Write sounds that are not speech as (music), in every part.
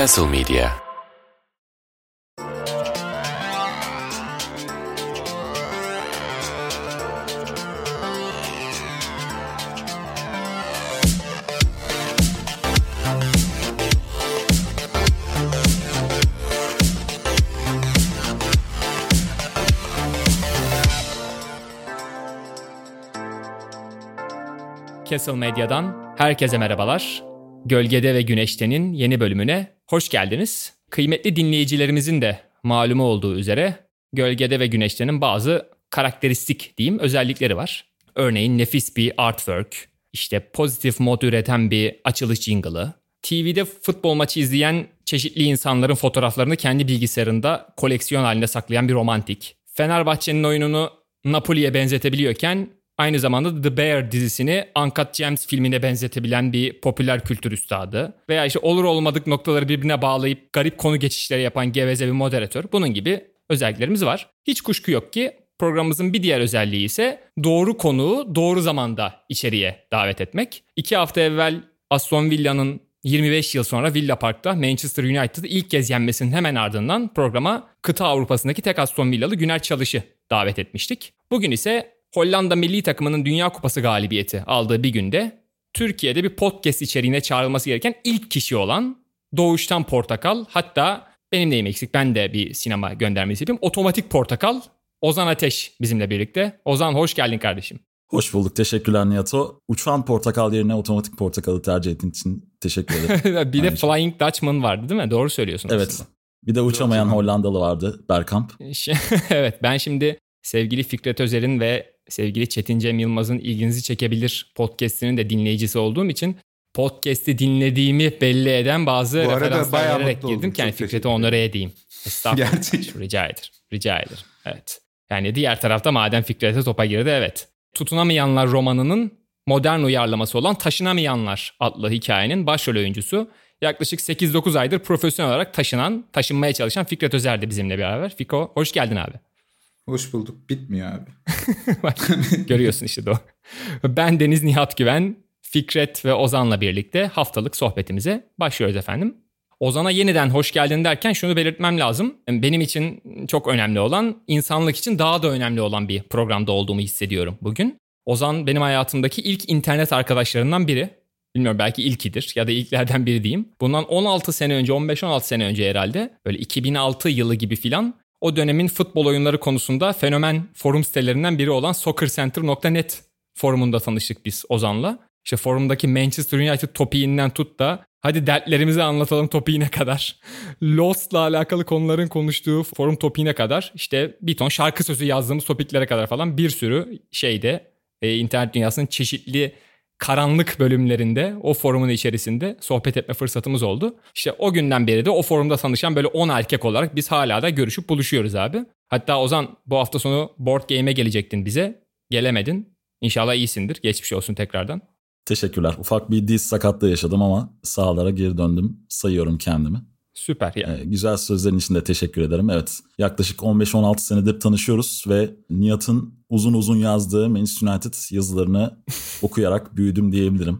Castle Media Castle Medya'dan herkese merhabalar. Gölgede ve Güneşte'nin yeni bölümüne hoş geldiniz. Kıymetli dinleyicilerimizin de malumu olduğu üzere Gölgede ve Güneşte'nin bazı karakteristik diyeyim özellikleri var. Örneğin nefis bir artwork, işte pozitif mod üreten bir açılış jingle'ı, TV'de futbol maçı izleyen çeşitli insanların fotoğraflarını kendi bilgisayarında koleksiyon halinde saklayan bir romantik, Fenerbahçe'nin oyununu Napoli'ye benzetebiliyorken Aynı zamanda The Bear dizisini Uncut Gems filmine benzetebilen bir popüler kültür üstadı. Veya işte olur olmadık noktaları birbirine bağlayıp garip konu geçişleri yapan geveze bir moderatör. Bunun gibi özelliklerimiz var. Hiç kuşku yok ki programımızın bir diğer özelliği ise doğru konuğu doğru zamanda içeriye davet etmek. İki hafta evvel Aston Villa'nın 25 yıl sonra Villa Park'ta Manchester United'ı ilk kez yenmesinin hemen ardından programa kıta Avrupa'sındaki tek Aston Villalı Güner Çalış'ı davet etmiştik. Bugün ise Hollanda milli takımının Dünya Kupası galibiyeti aldığı bir günde Türkiye'de bir podcast içeriğine çağrılması gereken ilk kişi olan Doğuştan Portakal hatta benim neyim eksik ben de bir sinema göndermesi yapayım. Otomatik Portakal Ozan Ateş bizimle birlikte. Ozan hoş geldin kardeşim. Hoş bulduk. Teşekkürler Niyato. Uçan portakal yerine otomatik portakalı tercih ettiğin için teşekkür ederim. (laughs) bir de Flying Dutchman vardı değil mi? Doğru söylüyorsun Evet. aslında. Bir de uçamayan Hollandalı vardı Berkamp. (laughs) evet ben şimdi sevgili Fikret Özer'in ve sevgili Çetin Cem Yılmaz'ın ilginizi çekebilir podcast'inin de dinleyicisi olduğum için podcast'i dinlediğimi belli eden bazı Bu arada referanslar bayağı vererek girdim oldum. ki yani Fikret'i onlara edeyim. Estağfurullah. Gerçekten. Rica ederim. Rica ederim. Evet. Yani diğer tarafta madem Fikret'e topa girdi evet. Tutunamayanlar romanının modern uyarlaması olan Taşınamayanlar adlı hikayenin başrol oyuncusu yaklaşık 8-9 aydır profesyonel olarak taşınan, taşınmaya çalışan Fikret Özer de bizimle beraber. Fiko hoş geldin abi. Hoş bulduk. Bitmiyor abi. (laughs) Bak, Görüyorsun işte o. Ben Deniz Nihat Güven, Fikret ve Ozan'la birlikte haftalık sohbetimize başlıyoruz efendim. Ozan'a yeniden hoş geldin derken şunu belirtmem lazım. Benim için çok önemli olan, insanlık için daha da önemli olan bir programda olduğumu hissediyorum bugün. Ozan benim hayatımdaki ilk internet arkadaşlarından biri. Bilmiyorum belki ilkidir ya da ilklerden biri diyeyim. Bundan 16 sene önce, 15-16 sene önce herhalde böyle 2006 yılı gibi filan o dönemin futbol oyunları konusunda fenomen forum sitelerinden biri olan soccercenter.net forumunda tanıştık biz Ozan'la. İşte forumdaki Manchester United topiğinden tut da hadi dertlerimizi anlatalım topiğine kadar. (laughs) Lost'la alakalı konuların konuştuğu forum topiğine kadar işte bir ton şarkı sözü yazdığımız topiklere kadar falan bir sürü şeyde e, internet dünyasının çeşitli karanlık bölümlerinde o forumun içerisinde sohbet etme fırsatımız oldu. İşte o günden beri de o forumda tanışan böyle 10 erkek olarak biz hala da görüşüp buluşuyoruz abi. Hatta Ozan bu hafta sonu board game'e gelecektin bize. Gelemedin. İnşallah iyisindir. Geçmiş olsun tekrardan. Teşekkürler. Ufak bir diz sakatlığı yaşadım ama sahalara geri döndüm. Sayıyorum kendimi. Süper ya. Ee, güzel sözlerin için de teşekkür ederim. Evet yaklaşık 15-16 senedir tanışıyoruz ve Nihat'ın uzun uzun yazdığı Manchester United yazılarını (laughs) okuyarak büyüdüm diyebilirim.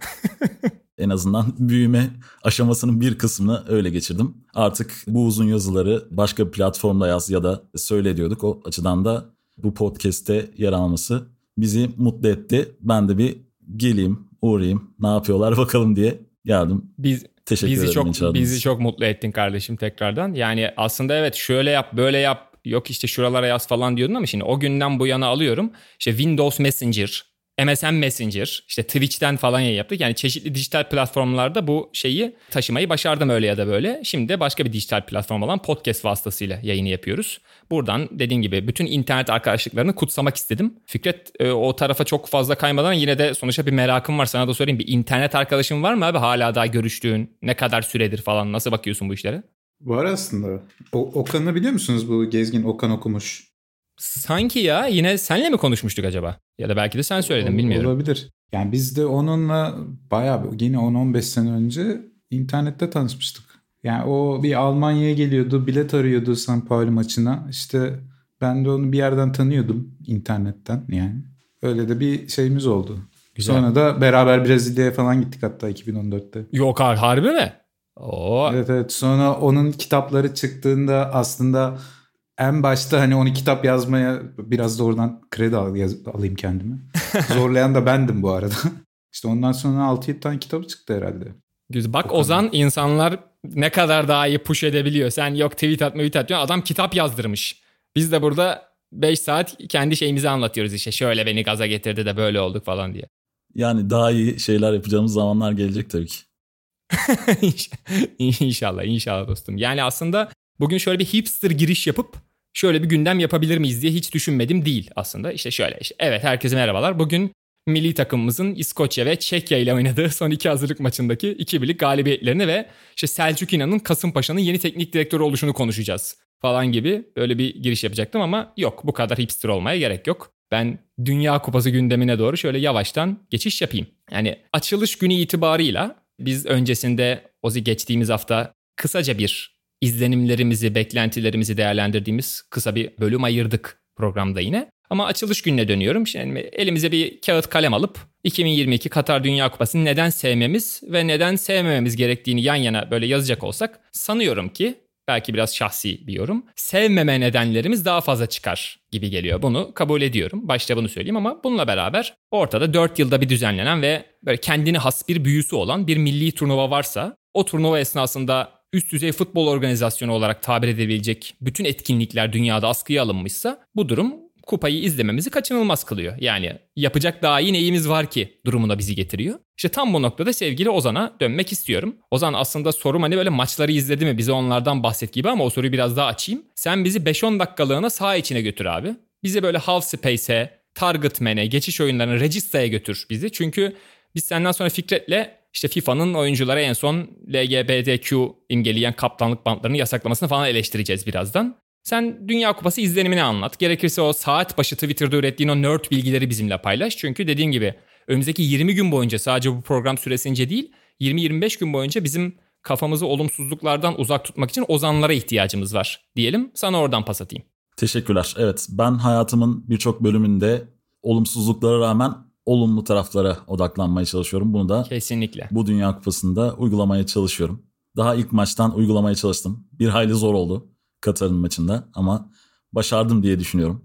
(laughs) en azından büyüme aşamasının bir kısmını öyle geçirdim. Artık bu uzun yazıları başka bir platformda yaz ya da söyle diyorduk. O açıdan da bu podcast'te yer alması bizi mutlu etti. Ben de bir geleyim, uğrayayım, ne yapıyorlar bakalım diye geldim. Biz Teşekkür bizi ederim çok bizi çok mutlu ettin kardeşim tekrardan. Yani aslında evet şöyle yap, böyle yap, yok işte şuralara yaz falan diyordun ama şimdi o günden bu yana alıyorum. İşte Windows Messenger, MSN Messenger, işte Twitch'ten falan yayın yaptık. Yani çeşitli dijital platformlarda bu şeyi taşımayı başardım öyle ya da böyle. Şimdi de başka bir dijital platform olan podcast vasıtasıyla yayını yapıyoruz. Buradan dediğim gibi bütün internet arkadaşlıklarını kutsamak istedim. Fikret e, o tarafa çok fazla kaymadan yine de sonuçta bir merakım var. Sana da sorayım bir internet arkadaşın var mı abi? Hala daha görüştüğün ne kadar süredir falan nasıl bakıyorsun bu işlere? Var aslında. O, Okan'ı biliyor musunuz bu Gezgin Okan okumuş? Sanki ya yine senle mi konuşmuştuk acaba? Ya da belki de sen söyledin bilmiyorum. Olabilir. Yani biz de onunla bayağı yine 10-15 sene önce internette tanışmıştık. Yani o bir Almanya'ya geliyordu, bilet arıyordu San Paulo maçına. İşte ben de onu bir yerden tanıyordum internetten yani. Öyle de bir şeyimiz oldu. Güzel. Sonra da beraber Brezilya'ya falan gittik hatta 2014'te. Yok har- harbi mi? Oo. Evet evet sonra onun kitapları çıktığında aslında en başta hani onu kitap yazmaya biraz da oradan kredi al, yaz, alayım kendime. (laughs) Zorlayan da bendim bu arada. (laughs) İşte ondan sonra 6-7 tane kitabı çıktı herhalde. Güzel. Bak Ozan insanlar ne kadar daha iyi push edebiliyor. Sen yok tweet atma tweet atıyorsun. Adam kitap yazdırmış. Biz de burada 5 saat kendi şeyimizi anlatıyoruz işte. Şöyle beni gaza getirdi de böyle olduk falan diye. Yani daha iyi şeyler yapacağımız zamanlar gelecek tabii ki. (laughs) inşallah inşallah dostum. Yani aslında bugün şöyle bir hipster giriş yapıp şöyle bir gündem yapabilir miyiz diye hiç düşünmedim değil aslında. İşte şöyle işte evet herkese merhabalar. Bugün milli takımımızın İskoçya ve Çekya ile oynadığı son iki hazırlık maçındaki iki birlik galibiyetlerini ve işte Selçuk İnan'ın Kasımpaşa'nın yeni teknik direktörü oluşunu konuşacağız falan gibi böyle bir giriş yapacaktım ama yok bu kadar hipster olmaya gerek yok. Ben Dünya Kupası gündemine doğru şöyle yavaştan geçiş yapayım. Yani açılış günü itibarıyla biz öncesinde Ozi geçtiğimiz hafta kısaca bir izlenimlerimizi, beklentilerimizi değerlendirdiğimiz kısa bir bölüm ayırdık programda yine. Ama açılış gününe dönüyorum. Şimdi elimize bir kağıt kalem alıp 2022 Katar Dünya Kupası'nı neden sevmemiz ve neden sevmememiz gerektiğini yan yana böyle yazacak olsak sanıyorum ki belki biraz şahsi bir yorum. Sevmeme nedenlerimiz daha fazla çıkar gibi geliyor. Bunu kabul ediyorum. Başta bunu söyleyeyim ama bununla beraber ortada 4 yılda bir düzenlenen ve böyle kendine has bir büyüsü olan bir milli turnuva varsa o turnuva esnasında üst düzey futbol organizasyonu olarak tabir edebilecek bütün etkinlikler dünyada askıya alınmışsa bu durum kupayı izlememizi kaçınılmaz kılıyor. Yani yapacak daha iyi neyimiz var ki durumuna bizi getiriyor. İşte tam bu noktada sevgili Ozan'a dönmek istiyorum. Ozan aslında sorum hani böyle maçları izledi mi bize onlardan bahset gibi ama o soruyu biraz daha açayım. Sen bizi 5-10 dakikalığına saha içine götür abi. Bizi böyle half space'e, target man'e, geçiş oyunlarına, regista'ya götür bizi. Çünkü biz senden sonra Fikret'le işte FIFA'nın oyunculara en son LGBTQ imgeleyen kaptanlık bantlarını yasaklamasını falan eleştireceğiz birazdan. Sen Dünya Kupası izlenimini anlat. Gerekirse o saat başı Twitter'da ürettiğin o nerd bilgileri bizimle paylaş. Çünkü dediğim gibi önümüzdeki 20 gün boyunca sadece bu program süresince değil 20-25 gün boyunca bizim kafamızı olumsuzluklardan uzak tutmak için ozanlara ihtiyacımız var diyelim. Sana oradan pas atayım. Teşekkürler. Evet ben hayatımın birçok bölümünde olumsuzluklara rağmen olumlu taraflara odaklanmaya çalışıyorum. Bunu da kesinlikle bu Dünya Kupası'nda uygulamaya çalışıyorum. Daha ilk maçtan uygulamaya çalıştım. Bir hayli zor oldu Katar'ın maçında ama başardım diye düşünüyorum.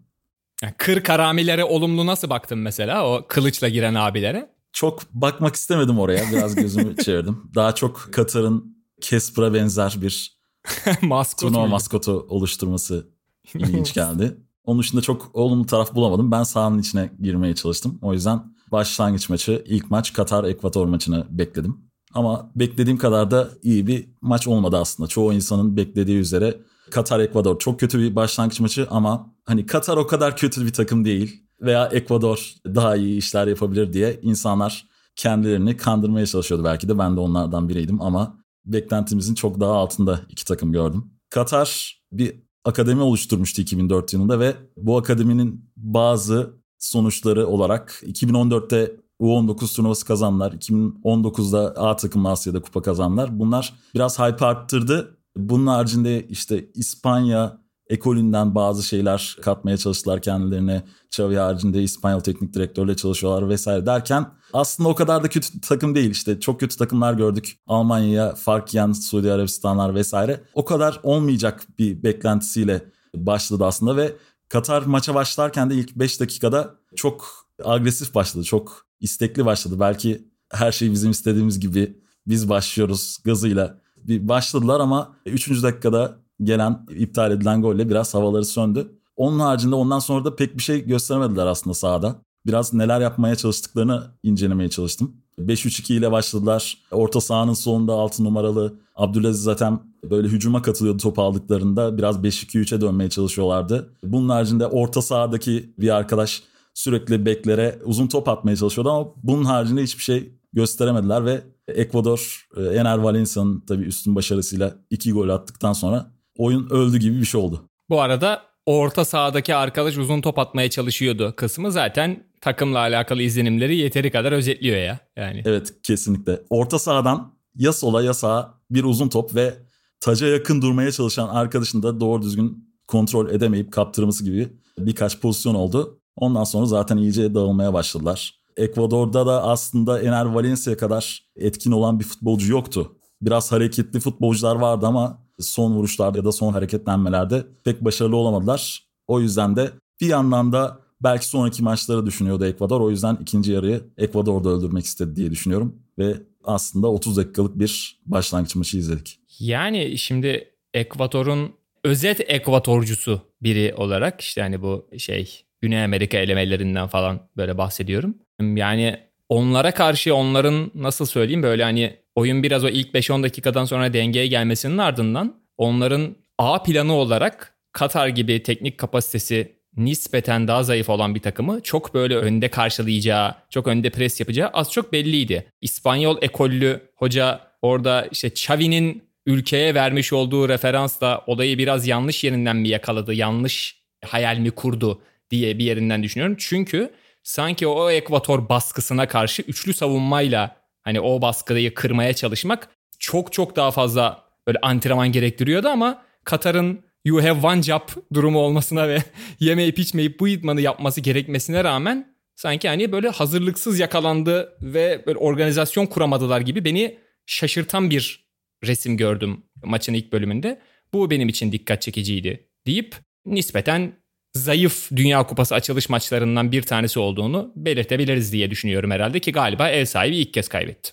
Yani kır karamilere olumlu nasıl baktın mesela o kılıçla giren abilere? Çok bakmak istemedim oraya. Biraz gözümü (laughs) çevirdim. Daha çok Katar'ın Casper'a benzer bir (laughs) Maskot turnuva maskotu oluşturması ilginç geldi. Onun dışında çok olumlu taraf bulamadım. Ben sahanın içine girmeye çalıştım. O yüzden başlangıç maçı, ilk maç Katar-Ekvator maçını bekledim. Ama beklediğim kadar da iyi bir maç olmadı aslında. Çoğu insanın beklediği üzere Katar-Ekvador çok kötü bir başlangıç maçı ama hani Katar o kadar kötü bir takım değil veya Ekvador daha iyi işler yapabilir diye insanlar kendilerini kandırmaya çalışıyordu belki de ben de onlardan biriydim ama beklentimizin çok daha altında iki takım gördüm. Katar bir akademi oluşturmuştu 2004 yılında ve bu akademinin bazı sonuçları olarak 2014'te U19 turnuvası kazanlar, 2019'da A takımlı Asya'da kupa kazanlar. Bunlar biraz hype arttırdı. Bunun haricinde işte İspanya ekolünden bazı şeyler katmaya çalıştılar kendilerine. Xavi haricinde İspanyol teknik direktörle çalışıyorlar vesaire derken aslında o kadar da kötü takım değil işte. Çok kötü takımlar gördük. Almanya'ya fark yiyen Suudi Arabistanlar vesaire. O kadar olmayacak bir beklentisiyle başladı aslında ve Katar maça başlarken de ilk 5 dakikada çok agresif başladı. Çok istekli başladı. Belki her şey bizim istediğimiz gibi biz başlıyoruz gazıyla bir başladılar ama 3. dakikada gelen iptal edilen golle biraz havaları söndü. Onun haricinde ondan sonra da pek bir şey gösteremediler aslında sahada. Biraz neler yapmaya çalıştıklarını incelemeye çalıştım. 5-3-2 ile başladılar. Orta sahanın sonunda 6 numaralı Abdülaziz zaten böyle hücuma katılıyordu top aldıklarında. Biraz 5-2-3'e dönmeye çalışıyorlardı. Bunun haricinde orta sahadaki bir arkadaş sürekli beklere uzun top atmaya çalışıyordu ama bunun haricinde hiçbir şey gösteremediler ve Ekvador e, Ener Valencia'nın tabii üstün başarısıyla iki gol attıktan sonra oyun öldü gibi bir şey oldu. Bu arada orta sahadaki arkadaş uzun top atmaya çalışıyordu kısmı zaten takımla alakalı izlenimleri yeteri kadar özetliyor ya. Yani. Evet kesinlikle. Orta sahadan ya sola ya sağa bir uzun top ve taca yakın durmaya çalışan arkadaşın da doğru düzgün kontrol edemeyip kaptırması gibi birkaç pozisyon oldu. Ondan sonra zaten iyice dağılmaya başladılar. Ekvador'da da aslında Ener Valencia kadar etkin olan bir futbolcu yoktu biraz hareketli futbolcular vardı ama son vuruşlarda ya da son hareketlenmelerde pek başarılı olamadılar. O yüzden de bir yandan da belki sonraki maçları düşünüyordu Ekvador. O yüzden ikinci yarıyı Ekvador'da öldürmek istedi diye düşünüyorum. Ve aslında 30 dakikalık bir başlangıç maçı izledik. Yani şimdi Ekvador'un özet ekvatorcusu biri olarak işte hani bu şey Güney Amerika elemelerinden falan böyle bahsediyorum. Yani onlara karşı onların nasıl söyleyeyim böyle hani oyun biraz o ilk 5-10 dakikadan sonra dengeye gelmesinin ardından onların A planı olarak Katar gibi teknik kapasitesi nispeten daha zayıf olan bir takımı çok böyle önde karşılayacağı, çok önde pres yapacağı az çok belliydi. İspanyol ekollü hoca orada işte Xavi'nin ülkeye vermiş olduğu referansla olayı biraz yanlış yerinden mi yakaladı, yanlış hayal mi kurdu diye bir yerinden düşünüyorum. Çünkü sanki o ekvator baskısına karşı üçlü savunmayla hani o baskıyı kırmaya çalışmak çok çok daha fazla böyle antrenman gerektiriyordu ama Katar'ın you have one job durumu olmasına ve (laughs) yemeyip içmeyip bu idmanı yapması gerekmesine rağmen sanki hani böyle hazırlıksız yakalandı ve böyle organizasyon kuramadılar gibi beni şaşırtan bir resim gördüm maçın ilk bölümünde. Bu benim için dikkat çekiciydi deyip nispeten zayıf Dünya Kupası açılış maçlarından bir tanesi olduğunu belirtebiliriz diye düşünüyorum herhalde ki galiba ev sahibi ilk kez kaybetti.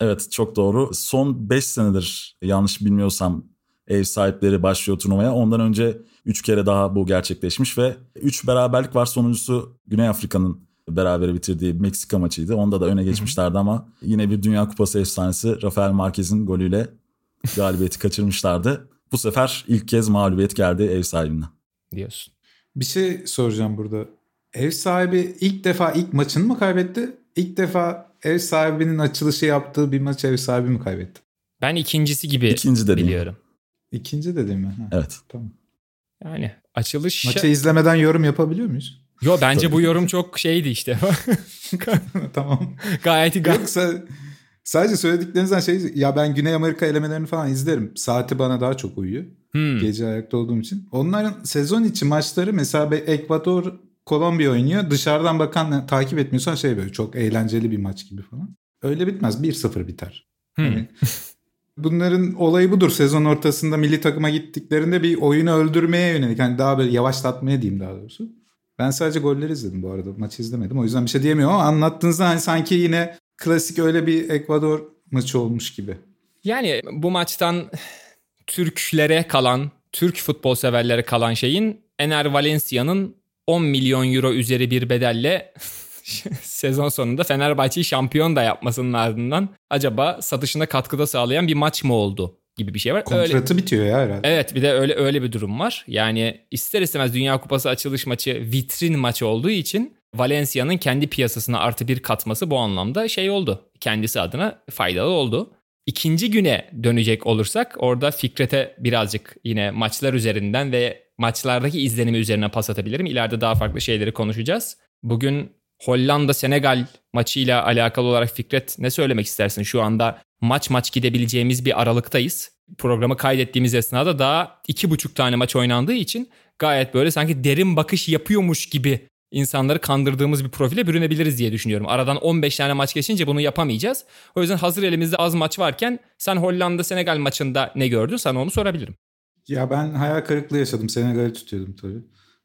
Evet çok doğru. Son 5 senedir yanlış bilmiyorsam ev sahipleri başlıyor turnuvaya. Ondan önce 3 kere daha bu gerçekleşmiş ve 3 beraberlik var. Sonuncusu Güney Afrika'nın beraber bitirdiği Meksika maçıydı. Onda da öne geçmişlerdi ama yine bir Dünya Kupası efsanesi Rafael Marquez'in golüyle galibiyeti kaçırmışlardı. Bu sefer ilk kez mağlubiyet geldi ev sahibinden. Diyorsun. Bir şey soracağım burada. Ev sahibi ilk defa ilk maçını mı kaybetti? İlk defa ev sahibinin açılışı yaptığı bir maç ev sahibi mi kaybetti? Ben ikincisi gibi İkinci dediğim. biliyorum. İkinci dedim mi? Ha, Evet. Tamam. Yani açılış... Maçı izlemeden yorum yapabiliyor muyuz? Yo bence bu yorum çok şeydi işte. (laughs) (laughs) tamam. Gayet gayet. Yoksa sadece söylediklerinizden şey ya ben Güney Amerika elemelerini falan izlerim. Saati bana daha çok uyuyor. Hmm. Gece ayakta olduğum için. Onların sezon içi maçları mesela Ekvador Kolombiya oynuyor. Dışarıdan bakan takip etmiyorsan şey böyle çok eğlenceli bir maç gibi falan. Öyle bitmez. 1-0 biter. Hmm. Hani bunların olayı budur. Sezon ortasında milli takıma gittiklerinde bir oyunu öldürmeye yönelik. Hani daha böyle yavaşlatmaya diyeyim daha doğrusu. Ben sadece golleri izledim bu arada. Maçı izlemedim. O yüzden bir şey diyemiyorum ama anlattığınızda hani sanki yine klasik öyle bir Ekvador maçı olmuş gibi. Yani bu maçtan Türklere kalan, Türk futbol severlere kalan şeyin Ener Valencia'nın 10 milyon euro üzeri bir bedelle (laughs) sezon sonunda Fenerbahçe'yi şampiyon da yapmasının ardından acaba satışına katkıda sağlayan bir maç mı oldu gibi bir şey var. Öyle, Kontratı bitiyor ya herhalde. evet bir de öyle öyle bir durum var. Yani ister istemez Dünya Kupası açılış maçı vitrin maçı olduğu için Valencia'nın kendi piyasasına artı bir katması bu anlamda şey oldu. Kendisi adına faydalı oldu. İkinci güne dönecek olursak orada Fikret'e birazcık yine maçlar üzerinden ve maçlardaki izlenimi üzerine pas atabilirim. İleride daha farklı şeyleri konuşacağız. Bugün Hollanda-Senegal maçıyla alakalı olarak Fikret ne söylemek istersin? Şu anda maç maç gidebileceğimiz bir aralıktayız. Programı kaydettiğimiz esnada daha iki buçuk tane maç oynandığı için gayet böyle sanki derin bakış yapıyormuş gibi insanları kandırdığımız bir profile bürünebiliriz diye düşünüyorum. Aradan 15 tane maç geçince bunu yapamayacağız. O yüzden hazır elimizde az maç varken sen Hollanda-Senegal maçında ne gördün? Sana onu sorabilirim. Ya ben hayal kırıklığı yaşadım. Senegal'i tutuyordum tabii.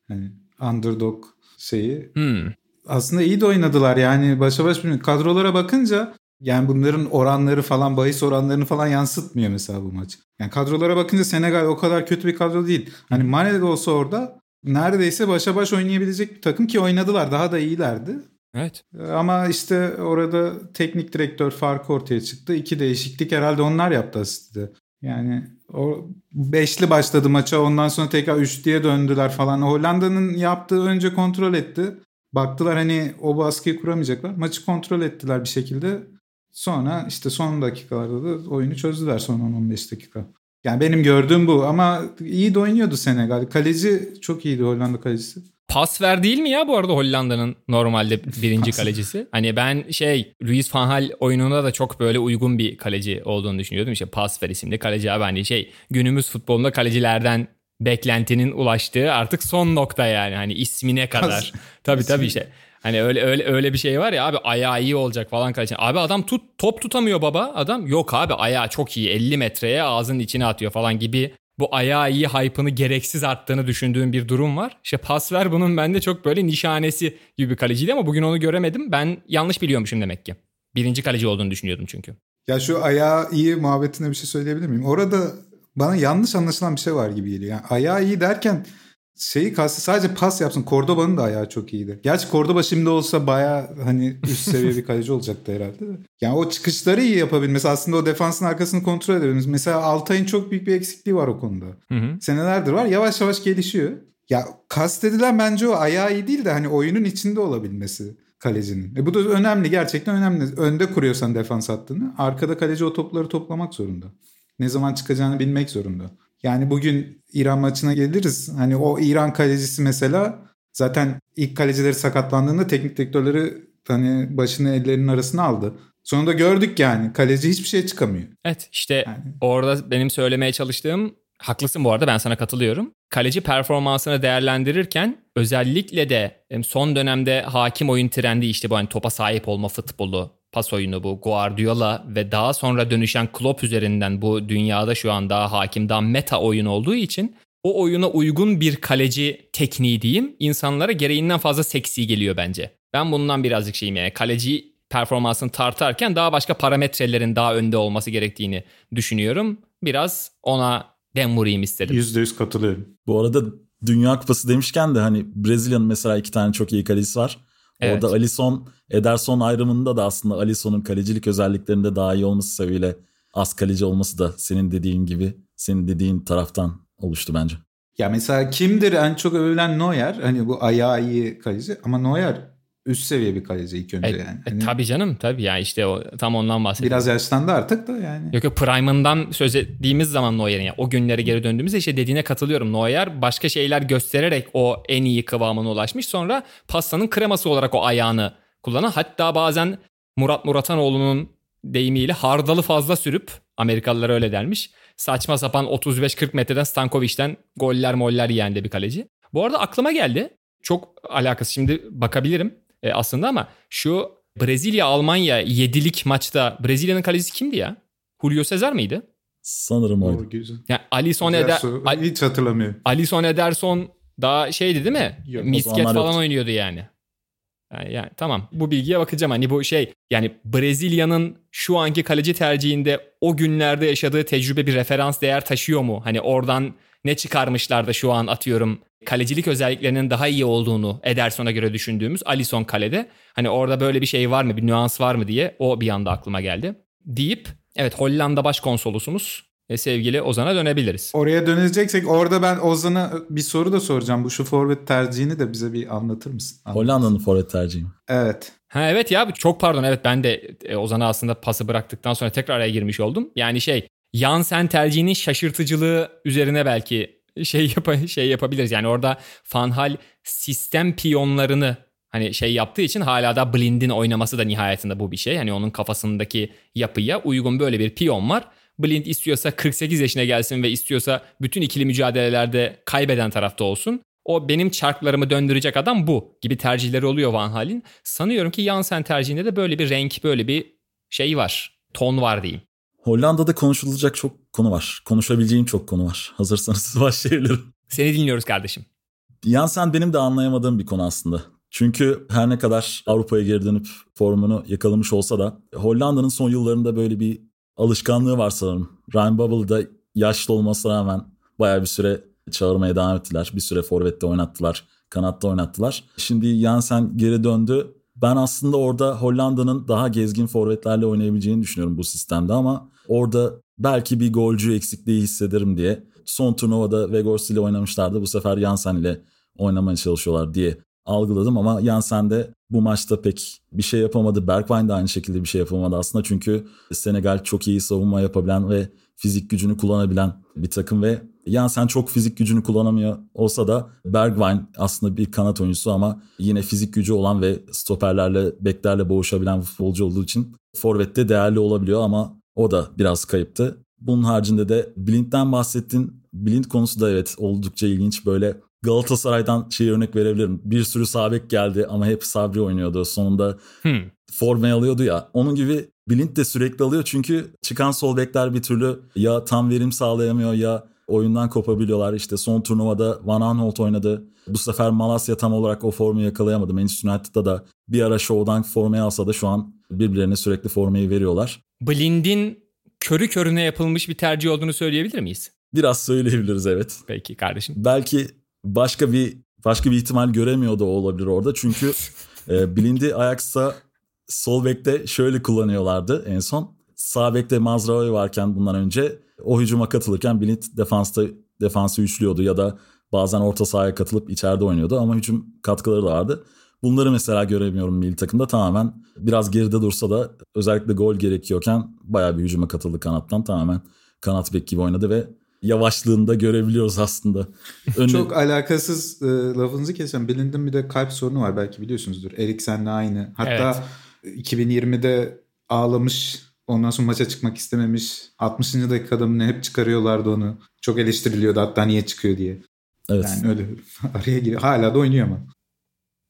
Hani underdog şeyi. Hmm. Aslında iyi de oynadılar yani başa baş bilmiyorum. Kadrolara bakınca yani bunların oranları falan bahis oranlarını falan yansıtmıyor mesela bu maç. Yani kadrolara bakınca Senegal o kadar kötü bir kadro değil. Hani Mane de olsa orada neredeyse başa baş oynayabilecek bir takım ki oynadılar. Daha da iyilerdi. Evet. Ama işte orada teknik direktör farkı ortaya çıktı. İki değişiklik herhalde onlar yaptı aslında. Yani o beşli başladı maça ondan sonra tekrar üçlüye döndüler falan. Hollanda'nın yaptığı önce kontrol etti. Baktılar hani o baskıyı kuramayacaklar. Maçı kontrol ettiler bir şekilde. Sonra işte son dakikalarda da oyunu çözdüler son 10-15 dakika. Yani benim gördüğüm bu ama iyi de oynuyordu Senegal. Kaleci çok iyiydi Hollanda kalecisi. Pas ver değil mi ya bu arada Hollanda'nın normalde (laughs) birinci kalecisi? Hani ben şey Luis van Gaal oyununa da çok böyle uygun bir kaleci olduğunu düşünüyordum. İşte pas ver isimli kaleci abi hani şey günümüz futbolunda kalecilerden beklentinin ulaştığı artık son nokta yani hani ismine kadar. tabii tabii işte Hani öyle öyle öyle bir şey var ya abi ayağı iyi olacak falan kaleci. Abi adam tut top tutamıyor baba. Adam yok abi ayağı çok iyi 50 metreye ağzının içine atıyor falan gibi bu ayağı iyi hype'ını gereksiz arttığını düşündüğüm bir durum var. İşte pas ver bunun bende çok böyle nişanesi gibi bir kaleciydi ama bugün onu göremedim. Ben yanlış biliyormuşum demek ki. Birinci kaleci olduğunu düşünüyordum çünkü. Ya şu ayağı iyi muhabbetine bir şey söyleyebilir miyim? Orada bana yanlış anlaşılan bir şey var gibi geliyor. Yani ayağı iyi derken şeyi kastı sadece pas yapsın. Cordoba'nın da ayağı çok iyiydi. Gerçi Cordoba şimdi olsa baya hani üst seviye bir kaleci olacaktı herhalde. Yani o çıkışları iyi yapabilmesi aslında o defansın arkasını kontrol edebilmesi. Mesela Altay'ın çok büyük bir eksikliği var o konuda. Hı hı. Senelerdir var yavaş yavaş gelişiyor. Ya kastedilen bence o ayağı iyi değil de hani oyunun içinde olabilmesi kalecinin. E bu da önemli gerçekten önemli. Önde kuruyorsan defans hattını arkada kaleci o topları toplamak zorunda. Ne zaman çıkacağını bilmek zorunda. Yani bugün İran maçına geliriz. Hani o İran kalecisi mesela zaten ilk kalecileri sakatlandığında teknik direktörleri hani başını ellerinin arasına aldı. Sonunda gördük yani kaleci hiçbir şey çıkamıyor. Evet işte yani. orada benim söylemeye çalıştığım haklısın bu arada ben sana katılıyorum. Kaleci performansını değerlendirirken özellikle de son dönemde hakim oyun trendi işte bu hani topa sahip olma futbolu pas oyunu bu Guardiola ve daha sonra dönüşen Klopp üzerinden bu dünyada şu an daha hakim daha meta oyun olduğu için o oyuna uygun bir kaleci tekniği diyeyim insanlara gereğinden fazla seksi geliyor bence. Ben bundan birazcık şeyim yani kaleci performansını tartarken daha başka parametrelerin daha önde olması gerektiğini düşünüyorum. Biraz ona dem vurayım istedim. %100 katılıyorum. Bu arada Dünya Kupası demişken de hani Brezilya'nın mesela iki tane çok iyi kalecisi var. Evet. Orada Alisson, Ederson ayrımında da aslında Alisson'un kalecilik özelliklerinde daha iyi olması sebebiyle az kaleci olması da senin dediğin gibi, senin dediğin taraftan oluştu bence. Ya mesela kimdir en çok övülen Neuer? Hani bu ayağı iyi kaleci ama Neuer üst seviye bir kaleci ilk önce e, yani. E, hani... tabii canım tabii yani işte o tam ondan bahsediyorum. Biraz yaşlandı artık da yani. Yok yok Prime'ından söz ettiğimiz zaman Neuer'in yani o günlere geri döndüğümüzde işte dediğine katılıyorum. Neuer başka şeyler göstererek o en iyi kıvamına ulaşmış. Sonra pastanın kreması olarak o ayağını kullanan hatta bazen Murat Muratanoğlu'nun deyimiyle hardalı fazla sürüp Amerikalılar öyle dermiş. Saçma sapan 35-40 metreden Stankovic'ten goller moller yiyen de bir kaleci. Bu arada aklıma geldi. Çok alakası şimdi bakabilirim e, aslında ama şu Brezilya-Almanya yedilik maçta Brezilya'nın kalecisi kimdi ya? Julio Cesar mıydı? Sanırım oydu. Yani Alisson Eder hiç hatırlamıyorum. Alisson Ederson daha şeydi değil mi? Yok, Misket falan yok. oynuyordu yani. yani. Yani tamam bu bilgiye bakacağım. Hani bu şey yani Brezilya'nın şu anki kaleci tercihinde o günlerde yaşadığı tecrübe bir referans değer taşıyor mu? Hani oradan ne çıkarmışlar da şu an atıyorum kalecilik özelliklerinin daha iyi olduğunu Ederson'a göre düşündüğümüz Alisson kalede. Hani orada böyle bir şey var mı, bir nüans var mı diye o bir anda aklıma geldi. Deyip evet Hollanda başkonsolosumuz e, sevgili Ozan'a dönebiliriz. Oraya döneceksek orada ben Ozan'a bir soru da soracağım. Bu şu forvet tercihini de bize bir anlatır mısın? Hollanda'nın forvet tercihi Evet. Ha evet ya çok pardon evet ben de e, Ozan'a aslında pası bıraktıktan sonra tekrar araya girmiş oldum. Yani şey Jansen tercihinin şaşırtıcılığı üzerine belki şey yap şey yapabiliriz. Yani orada Fanhal sistem piyonlarını hani şey yaptığı için hala da Blind'in oynaması da nihayetinde bu bir şey. Hani onun kafasındaki yapıya uygun böyle bir piyon var. Blind istiyorsa 48 yaşına gelsin ve istiyorsa bütün ikili mücadelelerde kaybeden tarafta olsun. O benim çarklarımı döndürecek adam bu gibi tercihleri oluyor Van Hal'in. Sanıyorum ki Jansen tercihinde de böyle bir renk, böyle bir şey var. Ton var diyeyim. Hollanda'da konuşulacak çok konu var. Konuşabileceğim çok konu var. (laughs) Hazırsanız başlayabilirim. Seni dinliyoruz kardeşim. Jansen benim de anlayamadığım bir konu aslında. Çünkü her ne kadar Avrupa'ya geri dönüp formunu yakalamış olsa da Hollanda'nın son yıllarında böyle bir alışkanlığı var sanırım. Ryan Babel'da yaşlı olmasına rağmen baya bir süre çağırmaya devam ettiler. Bir süre forvette oynattılar, kanatta oynattılar. Şimdi Jansen geri döndü ben aslında orada Hollanda'nın daha gezgin forvetlerle oynayabileceğini düşünüyorum bu sistemde ama orada belki bir golcü eksikliği hissederim diye son turnuvada Weghorst ile oynamışlardı. Bu sefer Jansen ile oynamaya çalışıyorlar diye algıladım ama Jansen de bu maçta pek bir şey yapamadı. Bergwijn de aynı şekilde bir şey yapamadı aslında çünkü Senegal çok iyi savunma yapabilen ve fizik gücünü kullanabilen bir takım ve Jansen çok fizik gücünü kullanamıyor olsa da Bergwijn aslında bir kanat oyuncusu ama yine fizik gücü olan ve stoperlerle, beklerle boğuşabilen bir futbolcu olduğu için forvette değerli olabiliyor ama o da biraz kayıptı. Bunun haricinde de Blind'den bahsettin. Blind konusu da evet oldukça ilginç. Böyle Galatasaray'dan şey örnek verebilirim. Bir sürü sabek geldi ama hep Sabri oynuyordu. Sonunda hmm. formayı alıyordu ya. Onun gibi Blind de sürekli alıyor çünkü çıkan sol bekler bir türlü ya tam verim sağlayamıyor ya oyundan kopabiliyorlar. İşte son turnuvada Van Aanholt oynadı. Bu sefer Malasya tam olarak o formu yakalayamadı. Manchester United'da da bir ara şovdan formayı alsa da şu an birbirlerine sürekli formayı veriyorlar. Blind'in körü körüne yapılmış bir tercih olduğunu söyleyebilir miyiz? Biraz söyleyebiliriz evet. Peki kardeşim. Belki başka bir başka bir ihtimal göremiyor da olabilir orada. Çünkü e, Blind'i Ajax'a sol bekte şöyle kullanıyorlardı en son. Sağ bekte Mazraoui varken bundan önce o hücuma katılırken Blind defansta defansı üçlüyordu ya da bazen orta sahaya katılıp içeride oynuyordu ama hücum katkıları da vardı. Bunları mesela göremiyorum milli takımda tamamen biraz geride dursa da özellikle gol gerekiyorken bayağı bir hücuma katıldı kanattan tamamen kanat bek gibi oynadı ve yavaşlığında görebiliyoruz aslında. (laughs) Önü... Çok alakasız e, lafınızı kesen Blind'in bir de kalp sorunu var belki biliyorsunuzdur. Eriksen'le aynı. Hatta evet. 2020'de ağlamış ondan sonra maça çıkmak istememiş. 60. dakikada mı ne hep çıkarıyorlardı onu. Çok eleştiriliyordu hatta niye çıkıyor diye. Evet. Yani öyle (laughs) araya giriyor. Hala da oynuyor ama.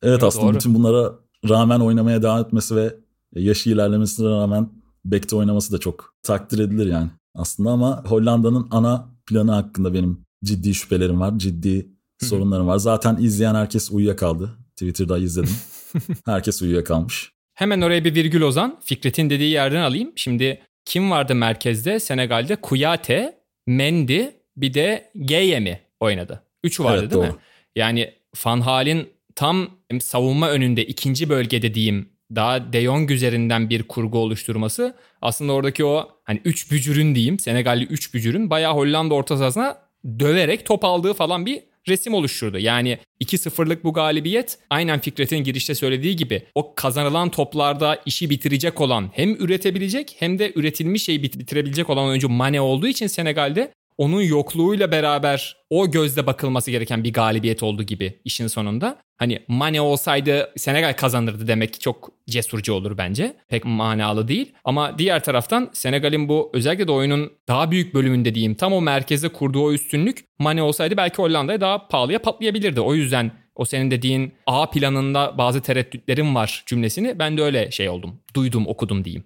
Evet aslında Doğru. bütün bunlara rağmen oynamaya devam etmesi ve yaşı ilerlemesine rağmen bekte oynaması da çok takdir edilir yani aslında ama Hollanda'nın ana planı hakkında benim ciddi şüphelerim var. Ciddi sorunlarım var. Zaten izleyen herkes uyuyakaldı. Twitter'da izledim. (laughs) herkes uyuyakalmış. Hemen oraya bir virgül Ozan. Fikret'in dediği yerden alayım. Şimdi kim vardı merkezde? Senegal'de Kuyate, Mendy bir de Geye mi oynadı? Üçü vardı evet, değil doğru. mi? Yani Van Hal'in tam savunma önünde ikinci bölgede diyeyim daha De Jong üzerinden bir kurgu oluşturması aslında oradaki o hani 3 bücürün diyeyim Senegalli 3 bücürün bayağı Hollanda orta sahasına döverek top aldığı falan bir resim oluşturdu. Yani 2-0'lık bu galibiyet aynen Fikret'in girişte söylediği gibi o kazanılan toplarda işi bitirecek olan hem üretebilecek hem de üretilmiş şeyi bitirebilecek olan oyuncu Mane olduğu için Senegal'de onun yokluğuyla beraber o gözle bakılması gereken bir galibiyet oldu gibi işin sonunda. Hani Mane olsaydı Senegal kazanırdı demek çok cesurcu olur bence. Pek manalı değil. Ama diğer taraftan Senegal'in bu özellikle de oyunun daha büyük bölümünde diyeyim tam o merkeze kurduğu o üstünlük Mane olsaydı belki Hollanda'ya daha pahalıya patlayabilirdi. O yüzden o senin dediğin A planında bazı tereddütlerim var cümlesini ben de öyle şey oldum. Duydum, okudum diyeyim.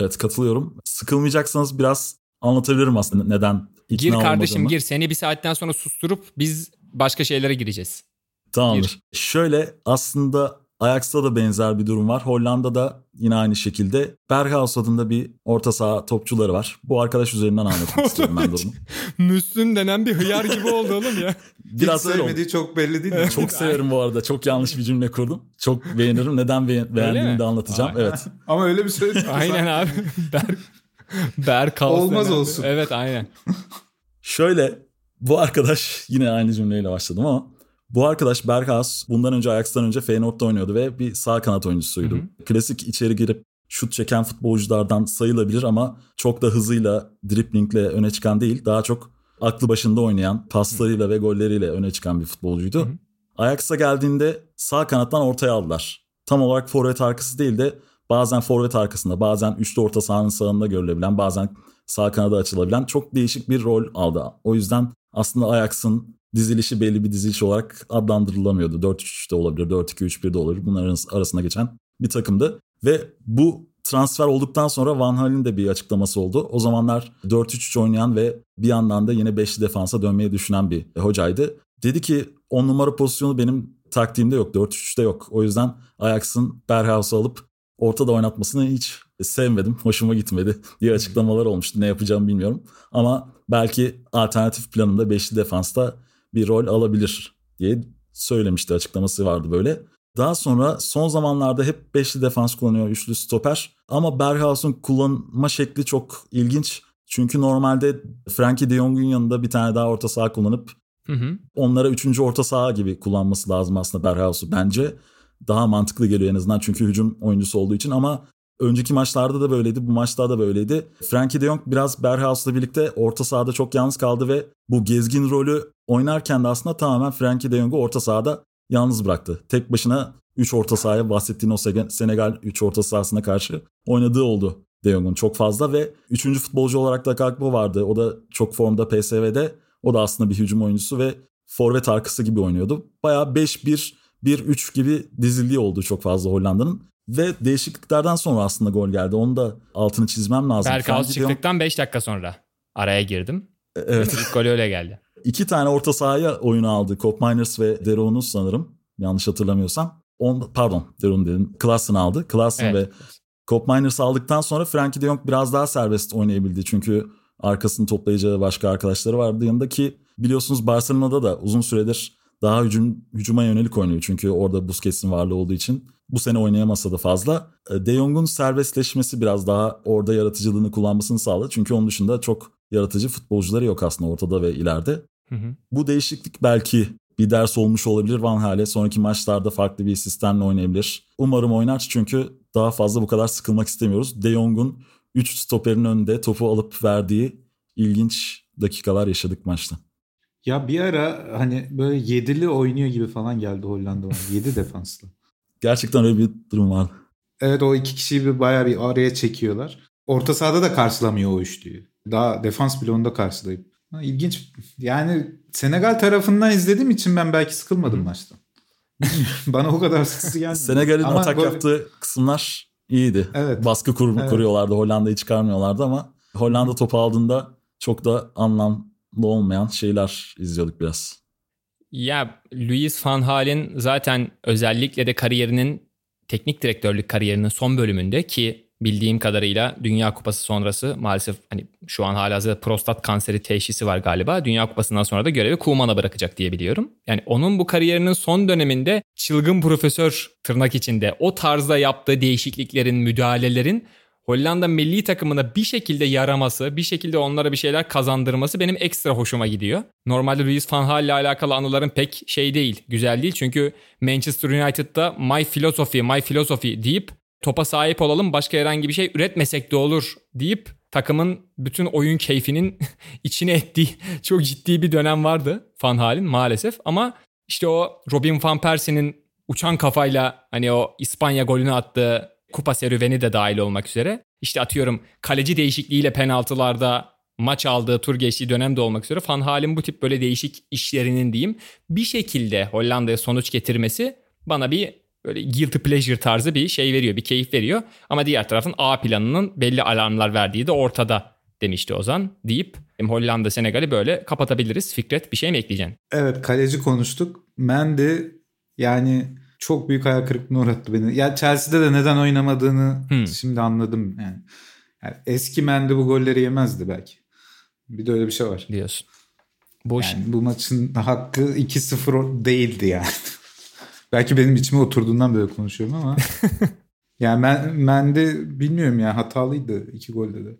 Evet katılıyorum. Sıkılmayacaksanız biraz anlatabilirim aslında neden ikna Gir kardeşim olmadığımı. gir. Seni bir saatten sonra susturup biz başka şeylere gireceğiz. Tamamdır. Gir. Şöyle aslında Ajax'ta da benzer bir durum var. Hollanda'da yine aynı şekilde Berghaus adında bir orta saha topçuları var. Bu arkadaş üzerinden anlatmak (laughs) istiyorum ben durumu. (laughs) Müslüm denen bir hıyar gibi oldu oğlum ya. (laughs) Biraz Hiç sevmediği çok belli değil mi? çok severim bu arada. Çok yanlış bir cümle kurdum. Çok beğenirim. Neden beğen beğendiğimi de anlatacağım. Aa, evet. Ama öyle bir söyledim. Aynen abi. Berk (laughs) Berk Olmaz denen. olsun. Evet aynen. (laughs) Şöyle bu arkadaş yine aynı cümleyle başladım ama bu arkadaş Berghaus bundan önce Ajax'tan önce Feyenoord'da oynuyordu ve bir sağ kanat oyuncusuydu. Hı hı. Klasik içeri girip şut çeken futbolculardan sayılabilir ama çok da hızıyla, driplingle öne çıkan değil. Daha çok aklı başında oynayan, paslarıyla ve golleriyle öne çıkan bir futbolcuydu. Ajax'a geldiğinde sağ kanattan ortaya aldılar. Tam olarak forvet arkası değil de bazen forvet arkasında, bazen üçlü orta sahanın sağında görülebilen, bazen sağ kanada açılabilen çok değişik bir rol aldı. O yüzden aslında Ajax'ın dizilişi belli bir diziliş olarak adlandırılamıyordu. 4-3-3'de olabilir, 4-2-3-1'de olabilir. Bunların arasında geçen bir takımdı. Ve bu transfer olduktan sonra Van Hal'in de bir açıklaması oldu. O zamanlar 4-3-3 oynayan ve bir yandan da yine 5'li defansa dönmeyi düşünen bir hocaydı. Dedi ki 10 numara pozisyonu benim taktiğimde yok, 4-3-3'te yok. O yüzden Ajax'ın Berghaus'u alıp ortada oynatmasını hiç sevmedim, hoşuma gitmedi diye açıklamalar olmuştu. Ne yapacağımı bilmiyorum. Ama belki alternatif planında beşli defansta bir rol alabilir diye söylemişti açıklaması vardı böyle. Daha sonra son zamanlarda hep beşli defans kullanıyor, üçlü stoper. Ama Berghaus'un kullanma şekli çok ilginç. Çünkü normalde Frankie de Jong'un yanında bir tane daha orta saha kullanıp hı hı. onlara üçüncü orta saha gibi kullanması lazım aslında Berghaus'u bence. Daha mantıklı geliyor en azından çünkü hücum oyuncusu olduğu için ama Önceki maçlarda da böyleydi, bu maçta da böyleydi. Frankie de Jong biraz Berhaus'la birlikte orta sahada çok yalnız kaldı ve bu gezgin rolü oynarken de aslında tamamen Frankie de Jong'u orta sahada yalnız bıraktı. Tek başına 3 orta sahaya bahsettiğin o Senegal 3 orta sahasına karşı oynadığı oldu De Jong'un çok fazla ve 3. futbolcu olarak da Gakpo vardı. O da çok formda PSV'de. O da aslında bir hücum oyuncusu ve forvet arkası gibi oynuyordu. Bayağı 5-1 1-3 gibi dizildiği oldu çok fazla Hollanda'nın. Ve değişikliklerden sonra aslında gol geldi. Onu da altını çizmem lazım. Berkaus çıktıktan 5 dakika sonra araya girdim. Evet. İlk gol öyle geldi. (laughs) İki tane orta sahaya oyunu aldı. Cop Miners ve Deron'u sanırım. Yanlış hatırlamıyorsam. On, pardon Deron dedim. Klassen aldı. Klassen evet. ve Cop Miners aldıktan sonra Frankie de Jong biraz daha serbest oynayabildi. Çünkü arkasını toplayacağı başka arkadaşları vardı yanında ki biliyorsunuz Barcelona'da da uzun süredir daha hücum, hücuma yönelik oynuyor. Çünkü orada Busquets'in varlığı olduğu için bu sene oynayamasa da fazla. E, de Jong'un serbestleşmesi biraz daha orada yaratıcılığını kullanmasını sağladı. Çünkü onun dışında çok yaratıcı futbolcuları yok aslında ortada ve ileride. Hı hı. Bu değişiklik belki bir ders olmuş olabilir Van Hal'e. Sonraki maçlarda farklı bir sistemle oynayabilir. Umarım oynar çünkü daha fazla bu kadar sıkılmak istemiyoruz. De Jong'un 3 stoperin önünde topu alıp verdiği ilginç dakikalar yaşadık maçta. Ya bir ara hani böyle yedili oynuyor gibi falan geldi Hollanda bana. (laughs) Yedi defanslı. Gerçekten öyle bir durum var. Evet o iki kişiyi bir bayağı bir araya çekiyorlar. Orta sahada da karşılamıyor o üçlüyü. Daha defans bile onda karşılayıp. Ha, ilginç. Yani Senegal tarafından izlediğim için ben belki sıkılmadım maçta. (laughs) Bana o kadar sıkıntı gelmedi. Senegal'in ama atak gol... yaptığı kısımlar iyiydi. Evet. Baskı kur evet. kuruyorlardı. Hollanda'yı çıkarmıyorlardı ama Hollanda topu aldığında çok da anlamlı olmayan şeyler izliyorduk biraz. Ya Luis van Hal'in zaten özellikle de kariyerinin teknik direktörlük kariyerinin son bölümünde ki bildiğim kadarıyla Dünya Kupası sonrası maalesef hani şu an halihazırda prostat kanseri teşhisi var galiba. Dünya Kupası'ndan sonra da görevi Kuman'a bırakacak diye biliyorum. Yani onun bu kariyerinin son döneminde çılgın profesör tırnak içinde o tarzda yaptığı değişikliklerin, müdahalelerin Hollanda milli takımına bir şekilde yaraması, bir şekilde onlara bir şeyler kazandırması benim ekstra hoşuma gidiyor. Normalde Luis van Gaal ile alakalı anılarım pek şey değil, güzel değil. Çünkü Manchester United'da my philosophy, my philosophy deyip topa sahip olalım başka herhangi bir şey üretmesek de olur deyip takımın bütün oyun keyfinin (laughs) içine ettiği (laughs) çok ciddi bir dönem vardı Van Hal'in maalesef. Ama işte o Robin van Persie'nin uçan kafayla hani o İspanya golünü attığı kupa serüveni de dahil olmak üzere. İşte atıyorum kaleci değişikliğiyle penaltılarda maç aldığı tur geçtiği dönemde olmak üzere Van Hal'in bu tip böyle değişik işlerinin diyeyim bir şekilde Hollanda'ya sonuç getirmesi bana bir böyle guilty pleasure tarzı bir şey veriyor, bir keyif veriyor. Ama diğer tarafın A planının belli alarmlar verdiği de ortada demişti Ozan deyip Hollanda Senegal'i böyle kapatabiliriz. Fikret bir şey mi ekleyeceksin? Evet kaleci konuştuk. Mendy yani çok büyük hayal kırıklığına uğrattı beni. Ya Chelsea'de de neden oynamadığını hmm. şimdi anladım yani. yani. Eski Mendy bu golleri yemezdi belki. Bir de öyle bir şey var. Diyorsun. Bu yani bu maçın hakkı 2-0 değildi yani. (laughs) belki benim içime oturduğundan böyle konuşuyorum ama. (laughs) yani ben, Mendy bilmiyorum ya hatalıydı iki golde de.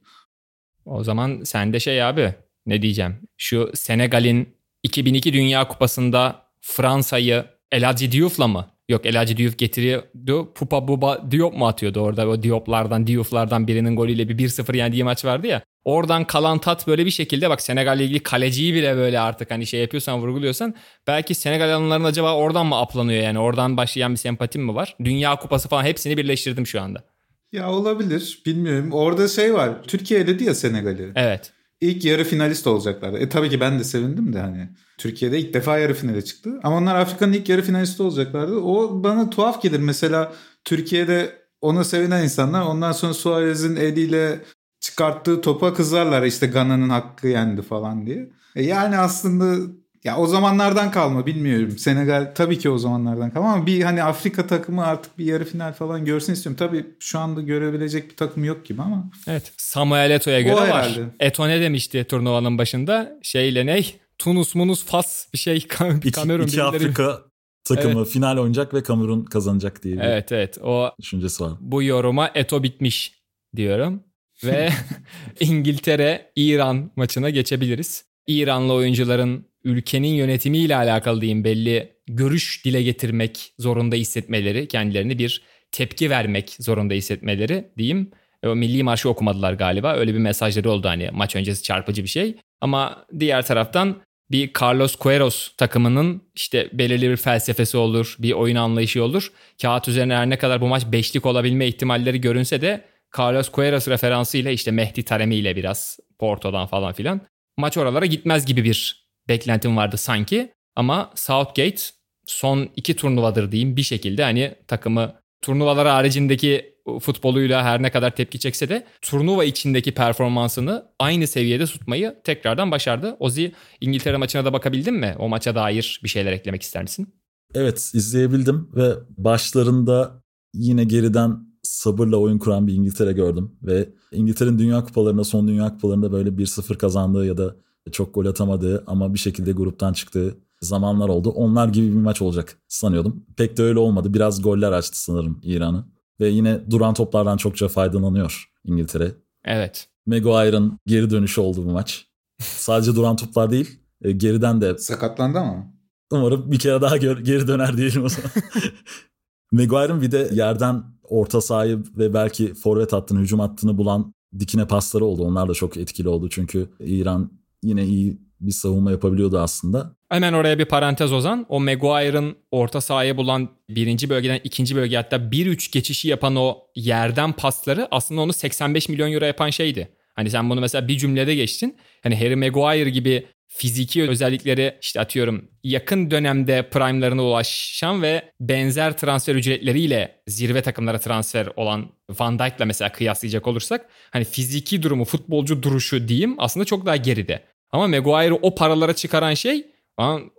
O zaman sen de şey abi ne diyeceğim. Şu Senegal'in 2002 Dünya Kupası'nda Fransa'yı El Hadji Diouf'la mı Yok El Hacı Diouf getiriyordu. Pupa Buba Diop mu atıyordu orada? O Diop'lardan, Diouf'lardan birinin golüyle bir 1-0 yendiği maç vardı ya. Oradan kalan tat böyle bir şekilde bak Senegal'le ilgili kaleciyi bile böyle artık hani şey yapıyorsan vurguluyorsan belki Senegal alanların acaba oradan mı aplanıyor yani oradan başlayan bir sempatim mi var? Dünya Kupası falan hepsini birleştirdim şu anda. Ya olabilir bilmiyorum. Orada şey var Türkiye eledi ya Senegal'i. Evet ilk yarı finalist olacaklardı. E tabii ki ben de sevindim de hani Türkiye'de ilk defa yarı finale çıktı. Ama onlar Afrika'nın ilk yarı finalisti olacaklardı. O bana tuhaf gelir. Mesela Türkiye'de ona sevinen insanlar ondan sonra Suarez'in eliyle çıkarttığı topa kızarlar işte Gana'nın hakkı yendi falan diye. E yani aslında ya o zamanlardan kalma bilmiyorum. Senegal tabii ki o zamanlardan kalma ama bir hani Afrika takımı artık bir yarı final falan görsün istiyorum. Tabii şu anda görebilecek bir takım yok gibi ama. Evet. Samuel Eto'ya göre o var. Herhalde. Eto ne demişti turnuvanın başında? Şeyle ne? Tunus munus Fas bir şey (laughs) bir Kamerun. İki, iki Afrika takımı evet. final oynayacak ve Kamerun kazanacak diye bir evet, evet. O düşüncesi var. Bu yoruma Eto bitmiş diyorum. Ve (laughs) İngiltere İran maçına geçebiliriz. İranlı oyuncuların ülkenin yönetimiyle alakalı diyeyim belli görüş dile getirmek zorunda hissetmeleri, kendilerini bir tepki vermek zorunda hissetmeleri diyeyim. O milli marşı okumadılar galiba. Öyle bir mesajları oldu hani maç öncesi çarpıcı bir şey. Ama diğer taraftan bir Carlos Queiroz takımının işte belirli bir felsefesi olur, bir oyun anlayışı olur. Kağıt üzerine her ne kadar bu maç beşlik olabilme ihtimalleri görünse de Carlos Queiroz referansıyla işte Mehdi Taremi ile biraz Porto'dan falan filan maç oralara gitmez gibi bir beklentim vardı sanki. Ama Southgate son iki turnuvadır diyeyim bir şekilde hani takımı turnuvalar haricindeki futboluyla her ne kadar tepki çekse de turnuva içindeki performansını aynı seviyede tutmayı tekrardan başardı. Ozi İngiltere maçına da bakabildin mi? O maça dair bir şeyler eklemek ister misin? Evet izleyebildim ve başlarında yine geriden sabırla oyun kuran bir İngiltere gördüm. Ve İngiltere'nin Dünya Kupalarında son Dünya Kupalarında böyle 1-0 kazandığı ya da çok gol atamadığı ama bir şekilde gruptan çıktığı zamanlar oldu. Onlar gibi bir maç olacak sanıyordum. Pek de öyle olmadı. Biraz goller açtı sanırım İran'ı. Ve yine duran toplardan çokça faydalanıyor İngiltere. Evet. Maguire'ın geri dönüşü oldu bu maç. Sadece duran toplar değil, e, geriden de. Sakatlandı ama. Umarım bir kere daha geri döner diyelim o zaman. (laughs) Maguire'ın bir de yerden orta sahayı ve belki forvet hattını, hücum hattını bulan dikine pasları oldu. Onlar da çok etkili oldu çünkü İran yine iyi bir savunma yapabiliyordu aslında. Hemen oraya bir parantez Ozan. O Maguire'ın orta sahaya bulan birinci bölgeden ikinci bölge hatta 1-3 geçişi yapan o yerden pasları aslında onu 85 milyon euro yapan şeydi. Hani sen bunu mesela bir cümlede geçtin. Hani Harry Maguire gibi fiziki özellikleri işte atıyorum yakın dönemde prime'larına ulaşan ve benzer transfer ücretleriyle zirve takımlara transfer olan Van Dijk'la mesela kıyaslayacak olursak hani fiziki durumu, futbolcu duruşu diyeyim aslında çok daha geride. Ama Maguire'ı o paralara çıkaran şey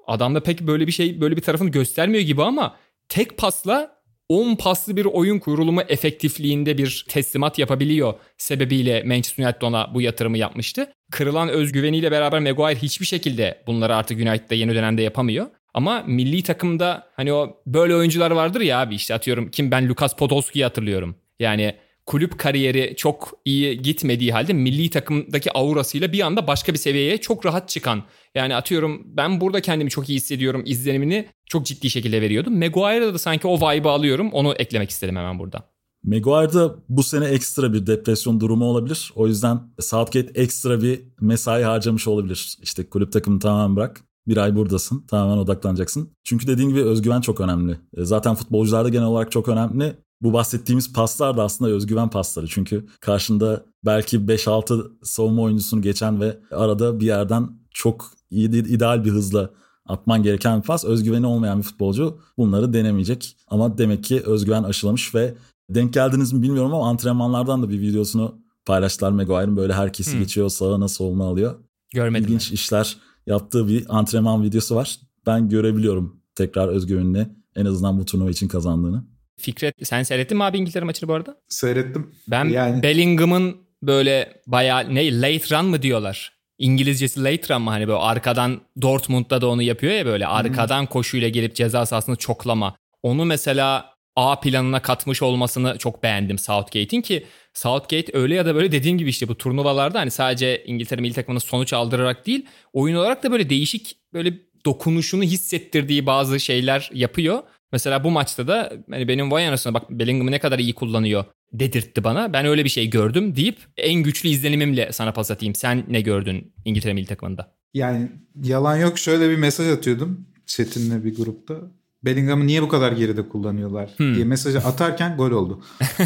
adamda pek böyle bir şey böyle bir tarafını göstermiyor gibi ama tek pasla 10 paslı bir oyun kurulumu efektifliğinde bir teslimat yapabiliyor sebebiyle Manchester United ona bu yatırımı yapmıştı. Kırılan özgüveniyle beraber Maguire hiçbir şekilde bunları artık United'da yeni dönemde yapamıyor. Ama milli takımda hani o böyle oyuncular vardır ya abi işte atıyorum kim ben Lukas Podolski'yi hatırlıyorum. Yani kulüp kariyeri çok iyi gitmediği halde milli takımdaki aurasıyla bir anda başka bir seviyeye çok rahat çıkan. Yani atıyorum ben burada kendimi çok iyi hissediyorum izlenimini çok ciddi şekilde veriyordum. Maguire'da da sanki o vibe'ı alıyorum. Onu eklemek istedim hemen burada. Maguire'da bu sene ekstra bir depresyon durumu olabilir. O yüzden Southgate ekstra bir mesai harcamış olabilir. İşte kulüp takımını tamamen bırak. Bir ay buradasın. Tamamen odaklanacaksın. Çünkü dediğin gibi özgüven çok önemli. E, zaten futbolcularda genel olarak çok önemli. Bu bahsettiğimiz paslar da aslında özgüven pasları. Çünkü karşında belki 5-6 savunma oyuncusunu geçen ve arada bir yerden çok iyi, ideal bir hızla atman gereken bir pas. Özgüveni olmayan bir futbolcu bunları denemeyecek. Ama demek ki özgüven aşılamış ve denk geldiniz mi bilmiyorum ama antrenmanlardan da bir videosunu paylaştılar Maguire'ın böyle herkesi hmm. geçiyor sağına soluna alıyor. Görmedim. İlginç ben. işler yaptığı bir antrenman videosu var. Ben görebiliyorum tekrar özgüvenini en azından bu turnuva için kazandığını. Fikret sen seyrettin mi abi İngiltere maçını bu arada? Seyrettim. Ben yani... Bellingham'ın böyle bayağı ne late run mı diyorlar? İngilizcesi late run mı hani böyle arkadan Dortmund'da da onu yapıyor ya böyle arkadan hmm. koşuyla gelip ceza sahasını çoklama. Onu mesela A planına katmış olmasını çok beğendim Southgate'in ki Southgate öyle ya da böyle dediğim gibi işte bu turnuvalarda hani sadece İngiltere milli takımına sonuç aldırarak değil oyun olarak da böyle değişik böyle dokunuşunu hissettirdiği bazı şeyler yapıyor. Mesela bu maçta da hani benim vay anasına bak Bellingham'ı ne kadar iyi kullanıyor dedirtti bana. Ben öyle bir şey gördüm deyip en güçlü izlenimimle sana pas atayım. Sen ne gördün İngiltere milli takımında? Yani yalan yok şöyle bir mesaj atıyordum Çetin'le bir grupta. Bellingham'ı niye bu kadar geride kullanıyorlar hmm. diye mesajı atarken gol oldu. (laughs)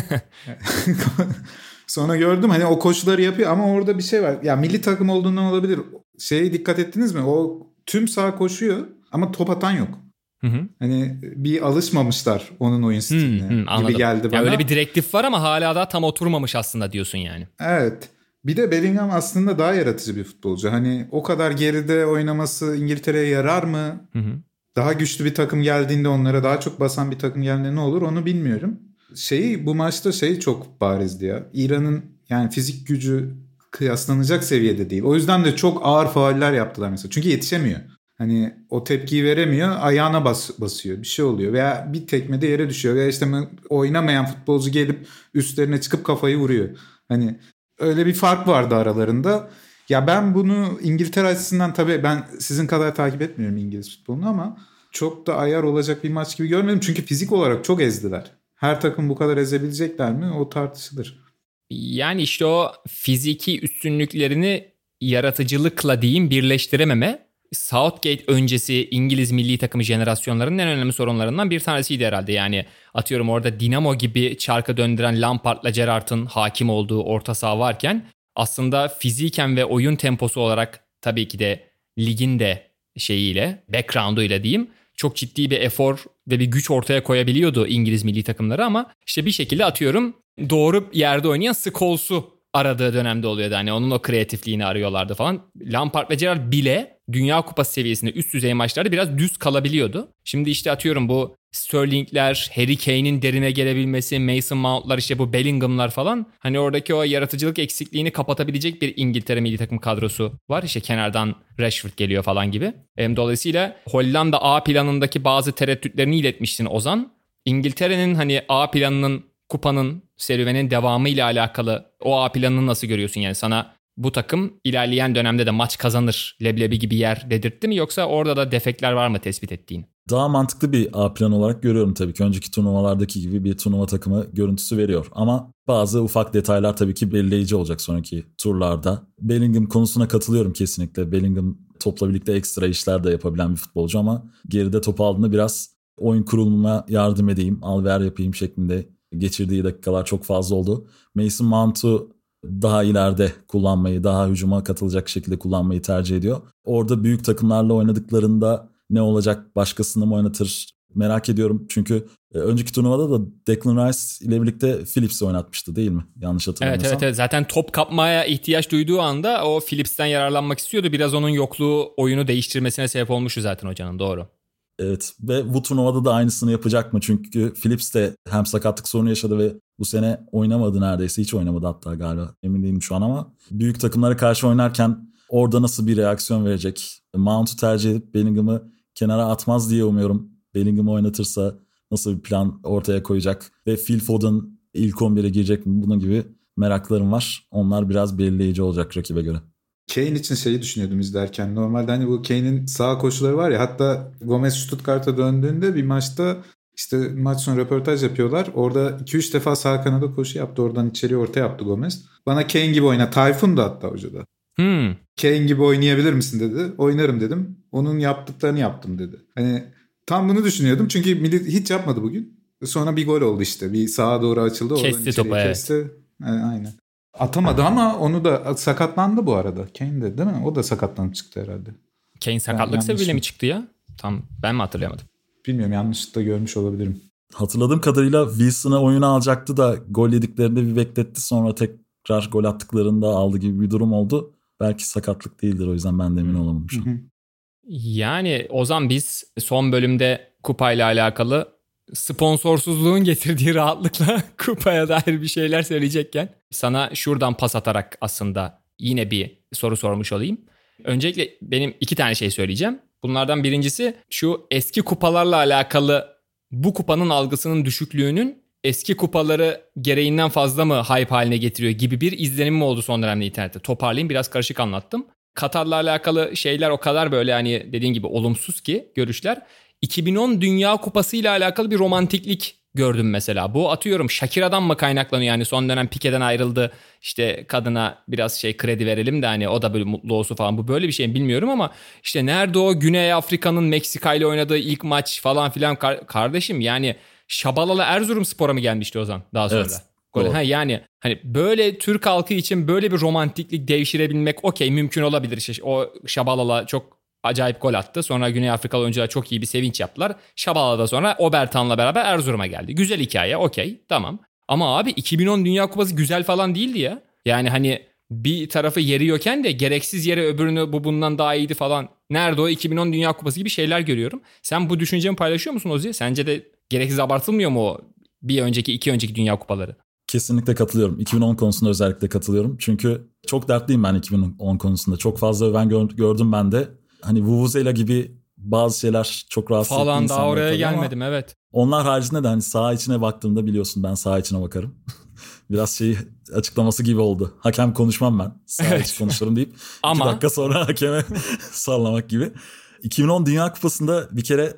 (laughs) Sonra gördüm hani o koşuları yapıyor ama orada bir şey var. Ya milli takım olduğundan olabilir. Şeye dikkat ettiniz mi? O tüm sağ koşuyor ama top atan yok. Hı hı. Hani bir alışmamışlar onun oyun stiline hı, hı, gibi geldi bana. Yani öyle bir direktif var ama hala da tam oturmamış aslında diyorsun yani. Evet. Bir de Bellingham aslında daha yaratıcı bir futbolcu. Hani o kadar geride oynaması İngiltere'ye yarar mı? Hı hı. Daha güçlü bir takım geldiğinde onlara daha çok basan bir takım geldiğinde ne olur onu bilmiyorum. Şeyi bu maçta şey çok barizdi ya. İran'ın yani fizik gücü kıyaslanacak seviyede değil. O yüzden de çok ağır fauller yaptılar mesela. Çünkü yetişemiyor. Hani o tepkiyi veremiyor ayağına bas, basıyor bir şey oluyor veya bir tekmede yere düşüyor veya işte oynamayan futbolcu gelip üstlerine çıkıp kafayı vuruyor. Hani öyle bir fark vardı aralarında. Ya ben bunu İngiltere açısından tabii ben sizin kadar takip etmiyorum İngiliz futbolunu ama çok da ayar olacak bir maç gibi görmedim. Çünkü fizik olarak çok ezdiler. Her takım bu kadar ezebilecekler mi o tartışılır. Yani işte o fiziki üstünlüklerini yaratıcılıkla diyeyim birleştirememe Southgate öncesi İngiliz milli takımı jenerasyonlarının en önemli sorunlarından bir tanesiydi herhalde. Yani atıyorum orada Dinamo gibi çarkı döndüren Lampard'la Gerrard'ın hakim olduğu orta saha varken aslında fiziken ve oyun temposu olarak tabii ki de ligin de şeyiyle, background'uyla diyeyim çok ciddi bir efor ve bir güç ortaya koyabiliyordu İngiliz milli takımları ama işte bir şekilde atıyorum doğru yerde oynayan Scholes'u aradığı dönemde oluyordu. Hani onun o kreatifliğini arıyorlardı falan. Lampard ve Gerrard bile Dünya Kupası seviyesinde üst düzey maçlarda biraz düz kalabiliyordu. Şimdi işte atıyorum bu Sterling'ler, Harry Kane'in derine gelebilmesi, Mason Mount'lar işte bu Bellingham'lar falan. Hani oradaki o yaratıcılık eksikliğini kapatabilecek bir İngiltere milli takım kadrosu var. İşte kenardan Rashford geliyor falan gibi. Dolayısıyla Hollanda A planındaki bazı tereddütlerini iletmiştin Ozan. İngiltere'nin hani A planının kupanın serüvenin devamı ile alakalı o A planını nasıl görüyorsun yani sana bu takım ilerleyen dönemde de maç kazanır leblebi gibi yer dedirtti mi yoksa orada da defekler var mı tespit ettiğin? Daha mantıklı bir A plan olarak görüyorum tabii ki. Önceki turnuvalardaki gibi bir turnuva takımı görüntüsü veriyor. Ama bazı ufak detaylar tabii ki belirleyici olacak sonraki turlarda. Bellingham konusuna katılıyorum kesinlikle. Bellingham topla birlikte ekstra işler de yapabilen bir futbolcu ama geride topu aldığında biraz oyun kurulumuna yardım edeyim, al ver yapayım şeklinde geçirdiği dakikalar çok fazla oldu. Mason Mount'u daha ileride kullanmayı, daha hücuma katılacak şekilde kullanmayı tercih ediyor. Orada büyük takımlarla oynadıklarında ne olacak, başkasını mı oynatır merak ediyorum. Çünkü e, önceki turnuvada da Declan Rice ile birlikte Phillips'i oynatmıştı değil mi? Yanlış hatırlamıyorsam. Evet evet evet zaten top kapmaya ihtiyaç duyduğu anda o Phillips'ten yararlanmak istiyordu. Biraz onun yokluğu oyunu değiştirmesine sebep olmuştu zaten hocanın doğru. Evet ve bu turnuvada da aynısını yapacak mı? Çünkü Phillips de hem sakatlık sorunu yaşadı ve bu sene oynamadı neredeyse. Hiç oynamadı hatta galiba. Emin değilim şu an ama büyük takımlara karşı oynarken orada nasıl bir reaksiyon verecek? Mount'u tercih edip Bellingham'ı kenara atmaz diye umuyorum. Bellingham'ı oynatırsa nasıl bir plan ortaya koyacak? Ve Phil Foden ilk 11'e girecek mi? Bunun gibi meraklarım var. Onlar biraz belirleyici olacak rakibe göre. Kane için şeyi düşünüyordum izlerken. Normalde hani bu Kane'in sağ koşuları var ya hatta Gomez Stuttgart'a döndüğünde bir maçta işte maç sonu röportaj yapıyorlar. Orada 2-3 defa sağ kanada koşu yaptı. Oradan içeri orta yaptı Gomez. Bana Kane gibi oyna. Tayfun da hatta hocada. Hmm. Kane gibi oynayabilir misin dedi. Oynarım dedim. Onun yaptıklarını yaptım dedi. Hani tam bunu düşünüyordum. Çünkü milli hiç yapmadı bugün. Sonra bir gol oldu işte. Bir sağa doğru açıldı. Kesti topu kesti. evet. Aynen. Atamadı ama onu da sakatlandı bu arada. Kane de değil mi? O da sakatlanıp çıktı herhalde. Kane sakatlık sebebiyle mi çıktı ya? Tam ben mi hatırlayamadım? Bilmiyorum yanlışlıkla görmüş olabilirim. Hatırladığım kadarıyla Wilson'ı oyuna alacaktı da gol yediklerinde bir bekletti. Sonra tekrar gol attıklarında aldı gibi bir durum oldu. Belki sakatlık değildir o yüzden ben de emin olamamışım. Yani Ozan biz son bölümde kupayla alakalı sponsorsuzluğun getirdiği rahatlıkla (laughs) kupaya dair bir şeyler söyleyecekken sana şuradan pas atarak aslında yine bir soru sormuş olayım. Öncelikle benim iki tane şey söyleyeceğim. Bunlardan birincisi şu eski kupalarla alakalı bu kupanın algısının düşüklüğünün eski kupaları gereğinden fazla mı hype haline getiriyor gibi bir izlenim mi oldu son dönemde internette? Toparlayayım biraz karışık anlattım. Katar'la alakalı şeyler o kadar böyle hani dediğin gibi olumsuz ki görüşler. 2010 Dünya Kupası ile alakalı bir romantiklik gördüm mesela. Bu atıyorum Shakira'dan mı kaynaklanıyor yani son dönem Pike'den ayrıldı. İşte kadına biraz şey kredi verelim de hani o da böyle mutlu olsun falan. Bu böyle bir şey mi bilmiyorum ama işte nerede o Güney Afrika'nın Meksika ile oynadığı ilk maç falan filan Kar- kardeşim yani Şabalalı Erzurum Spor'a mı gelmişti o zaman daha sonra? Evet. Gol. Ha yani hani böyle Türk halkı için böyle bir romantiklik devşirebilmek okey mümkün olabilir. İşte o Şabalala çok acayip gol attı. Sonra Güney Afrikalı oyuncular çok iyi bir sevinç yaptılar. Şabala'da sonra Obertan'la beraber Erzurum'a geldi. Güzel hikaye okey tamam. Ama abi 2010 Dünya Kupası güzel falan değildi ya. Yani hani bir tarafı yeriyorken de gereksiz yere öbürünü bu bundan daha iyiydi falan. Nerede o 2010 Dünya Kupası gibi şeyler görüyorum. Sen bu düşüncemi paylaşıyor musun Ozi? Sence de gereksiz abartılmıyor mu o bir önceki iki önceki Dünya Kupaları? Kesinlikle katılıyorum. 2010 konusunda özellikle katılıyorum. Çünkü çok dertliyim ben 2010 konusunda. Çok fazla öven gördüm ben de hani Vuvuzela gibi bazı şeyler çok rahatsız Falan daha oraya gelmedim evet. Onlar haricinde de hani saha içine baktığımda biliyorsun ben saha içine bakarım. (laughs) Biraz şey açıklaması gibi oldu. Hakem konuşmam ben. Saha evet. içi konuşurum deyip (laughs) Ama... iki dakika sonra hakeme (laughs) sallamak gibi. 2010 Dünya Kupası'nda bir kere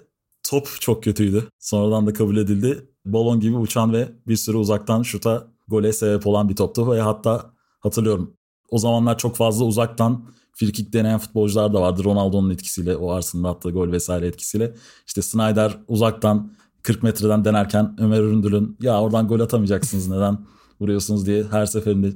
top çok kötüydü. Sonradan da kabul edildi. Balon gibi uçan ve bir sürü uzaktan şuta gole sebep olan bir toptu. Ve hatta hatırlıyorum o zamanlar çok fazla uzaktan frikik deneyen futbolcular da vardı. Ronaldo'nun etkisiyle o Arsenal'da attığı gol vesaire etkisiyle. İşte Snyder uzaktan 40 metreden denerken Ömer Üründül'ün ya oradan gol atamayacaksınız (laughs) neden vuruyorsunuz diye her seferinde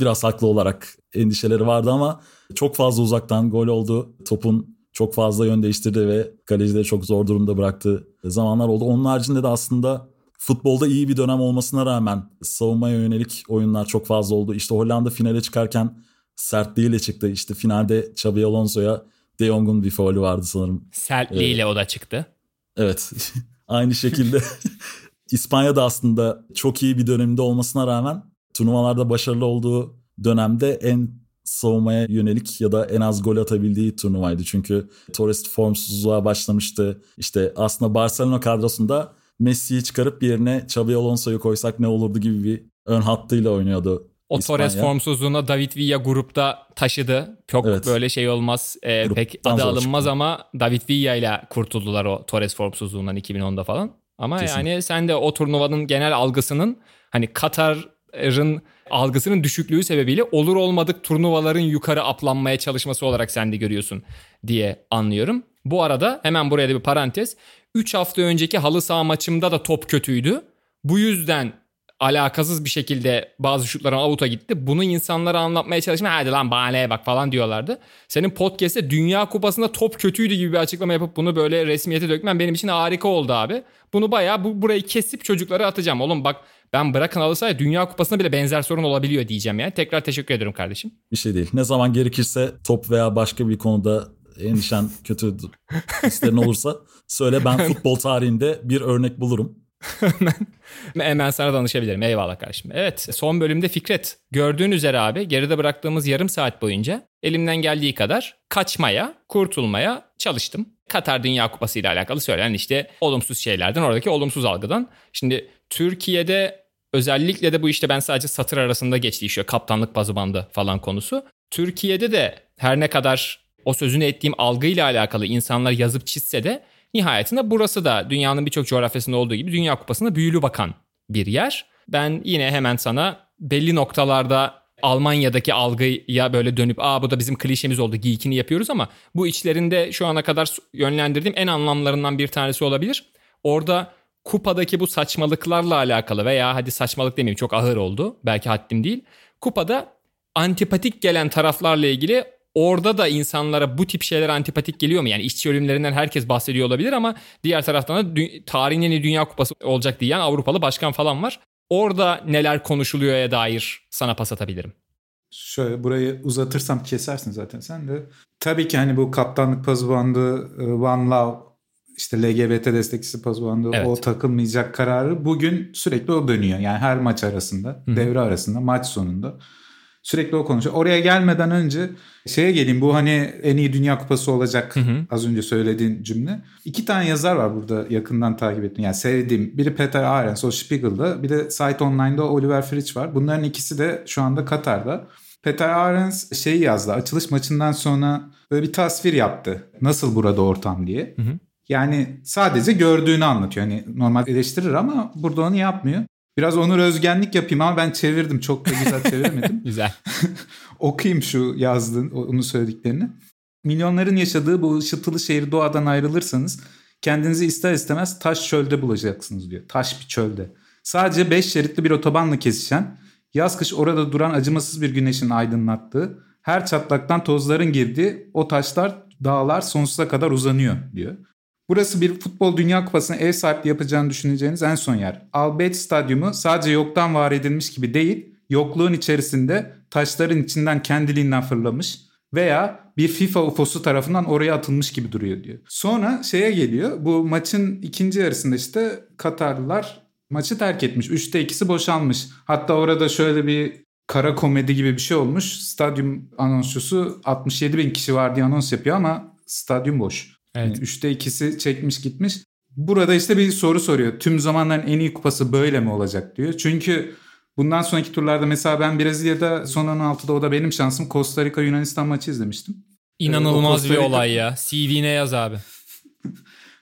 biraz haklı olarak endişeleri vardı ama çok fazla uzaktan gol oldu. Topun çok fazla yön değiştirdi ve kalecileri çok zor durumda bıraktığı zamanlar oldu. Onun haricinde de aslında futbolda iyi bir dönem olmasına rağmen savunmaya yönelik oyunlar çok fazla oldu. İşte Hollanda finale çıkarken sertliğiyle çıktı. İşte finalde Xabi Alonso'ya De Jong'un bir faulü vardı sanırım. Sertliğiyle evet. o da çıktı. Evet. (laughs) Aynı şekilde (laughs) İspanya'da aslında çok iyi bir döneminde olmasına rağmen turnuvalarda başarılı olduğu dönemde en savunmaya yönelik ya da en az gol atabildiği turnuvaydı. Çünkü Torres formsuzluğa başlamıştı. İşte aslında Barcelona kadrosunda Messi'yi çıkarıp yerine Xabi Alonso'yu koysak ne olurdu gibi bir ön hattıyla oynuyordu. O İspanya. Torres formsuzluğuna David Villa grupta taşıdı. Çok evet. böyle şey olmaz. E, pek adı alınmaz çıktı. ama David Villa ile kurtuldular o Torres formsuzluğundan 2010'da falan. Ama Kesinlikle. yani sen de o turnuvanın genel algısının hani Katar'ın algısının düşüklüğü sebebiyle olur olmadık turnuvaların yukarı aplanmaya çalışması olarak sen de görüyorsun diye anlıyorum. Bu arada hemen buraya da bir parantez. 3 hafta önceki halı saha maçımda da top kötüydü. Bu yüzden alakasız bir şekilde bazı şutların avuta gitti. Bunu insanlara anlatmaya çalışma hadi lan bahaneye bak falan diyorlardı. Senin podcast'te Dünya Kupası'nda top kötüydü gibi bir açıklama yapıp bunu böyle resmiyete dökmen benim için harika oldu abi. Bunu bayağı bu, burayı kesip çocuklara atacağım. Oğlum bak ben bırakın alırsa Dünya Kupası'nda bile benzer sorun olabiliyor diyeceğim yani. Tekrar teşekkür ederim kardeşim. Bir şey değil. Ne zaman gerekirse top veya başka bir konuda endişen kötü hislerin olursa söyle ben (laughs) futbol tarihinde bir örnek bulurum. Hemen sana danışabilirim. Eyvallah kardeşim. Evet son bölümde Fikret. Gördüğün üzere abi geride bıraktığımız yarım saat boyunca elimden geldiği kadar kaçmaya, kurtulmaya çalıştım. Katar Dünya Kupası ile alakalı söylenen işte olumsuz şeylerden, oradaki olumsuz algıdan. Şimdi Türkiye'de özellikle de bu işte ben sadece satır arasında geçti işte kaptanlık bazı bandı falan konusu. Türkiye'de de her ne kadar o sözünü ettiğim algıyla alakalı insanlar yazıp çizse de nihayetinde burası da dünyanın birçok coğrafyasında olduğu gibi Dünya Kupası'na büyülü bakan bir yer. Ben yine hemen sana belli noktalarda Almanya'daki algıya böyle dönüp aa bu da bizim klişemiz oldu geekini yapıyoruz ama bu içlerinde şu ana kadar yönlendirdiğim en anlamlarından bir tanesi olabilir. Orada kupadaki bu saçmalıklarla alakalı veya hadi saçmalık demeyeyim çok ağır oldu belki haddim değil. Kupada antipatik gelen taraflarla ilgili orada da insanlara bu tip şeyler antipatik geliyor mu? Yani işçi ölümlerinden herkes bahsediyor olabilir ama diğer taraftan da tarihin en iyi dünya kupası olacak diyen Avrupalı başkan falan var. Orada neler konuşuluyor'a dair sana pas atabilirim. Şöyle burayı uzatırsam kesersin zaten sen de. Tabii ki hani bu kaptanlık pazı bandı, e, One Love, işte LGBT destekçisi pazı bandı evet. o takılmayacak kararı bugün sürekli o dönüyor. Yani her maç arasında, Hı-hı. devre arasında, maç sonunda. Sürekli o konuşuyor. Oraya gelmeden önce şeye geleyim. Bu hani en iyi Dünya Kupası olacak hı hı. az önce söylediğin cümle. İki tane yazar var burada yakından takip ettim. Yani sevdiğim. Biri Peter Ahrens o Spiegel'da. Bir de Site Online'da Oliver Fritz var. Bunların ikisi de şu anda Katar'da. Peter Ahrens şeyi yazdı. Açılış maçından sonra böyle bir tasvir yaptı. Nasıl burada ortam diye. Hı hı. Yani sadece gördüğünü anlatıyor. Hani normal eleştirir ama burada onu yapmıyor. Biraz Onur Özgenlik yapayım ama ben çevirdim. Çok da güzel çeviremedim. (laughs) güzel. (laughs) Okuyayım şu yazdığın, onu söylediklerini. Milyonların yaşadığı bu ışıltılı şehir doğadan ayrılırsanız kendinizi ister istemez taş çölde bulacaksınız diyor. Taş bir çölde. Sadece 5 şeritli bir otobanla kesişen, yaz kış orada duran acımasız bir güneşin aydınlattığı, her çatlaktan tozların girdiği o taşlar, dağlar sonsuza kadar uzanıyor diyor. Burası bir futbol dünya kupasına ev sahipliği yapacağını düşüneceğiniz en son yer. Albet Stadyumu sadece yoktan var edilmiş gibi değil, yokluğun içerisinde taşların içinden kendiliğinden fırlamış veya bir FIFA UFO'su tarafından oraya atılmış gibi duruyor diyor. Sonra şeye geliyor. Bu maçın ikinci yarısında işte Katarlılar maçı terk etmiş. Üçte ikisi boşalmış. Hatta orada şöyle bir kara komedi gibi bir şey olmuş. Stadyum anonsçusu 67 bin kişi var diye anons yapıyor ama stadyum boş. Evet. Yani üçte ikisi çekmiş gitmiş. Burada işte bir soru soruyor. Tüm zamanların en iyi kupası böyle mi olacak diyor. Çünkü bundan sonraki turlarda mesela ben Brezilya'da son 16'da o da benim şansım Costa Rica Yunanistan maçı izlemiştim. İnanılmaz ee, bir olay ya. CV'ne yaz abi.